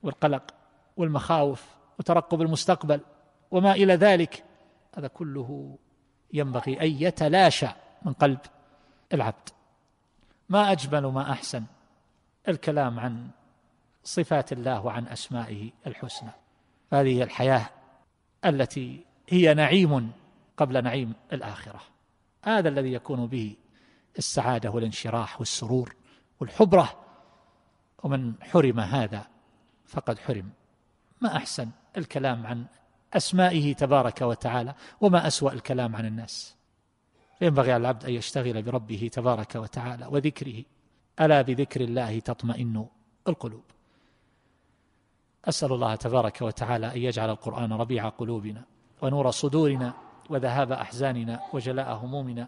والقلق والمخاوف وترقب المستقبل وما إلى ذلك؟ هذا كله ينبغي أن يتلاشى من قلب العبد. ما أجمل ما أحسن الكلام عن صفات الله وعن أسمائه الحسنى. هذه الحياة التي هي نعيم قبل نعيم الآخرة. هذا الذي يكون به السعادة والانشراح والسرور والحبرة. ومن حرم هذا فقد حرم. ما أحسن الكلام عن أسمائه تبارك وتعالى وما أسوأ الكلام عن الناس. ينبغي على العبد أن يشتغل بربه تبارك وتعالى وذكره. ألا بذكر الله تطمئن القلوب. أسأل الله تبارك وتعالى أن يجعل القرآن ربيع قلوبنا ونور صدورنا وذهاب أحزاننا وجلاء همومنا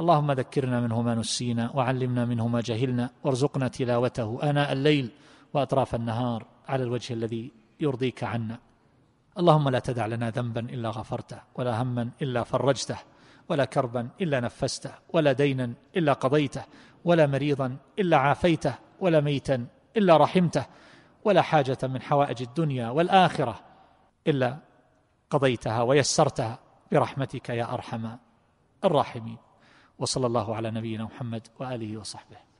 اللهم ذكرنا منه ما نسينا وعلمنا منه ما جهلنا وارزقنا تلاوته آناء الليل وأطراف النهار على الوجه الذي يرضيك عنا. اللهم لا تدع لنا ذنبا إلا غفرته ولا هما إلا فرجته ولا كربا إلا نفسته ولا دينا إلا قضيته ولا مريضا إلا عافيته ولا ميتا إلا رحمته ولا حاجة من حوائج الدنيا والآخرة إلا قضيتها ويسرتها برحمتك يا أرحم الراحمين. وصلى الله على نبينا محمد وآله وصحبه.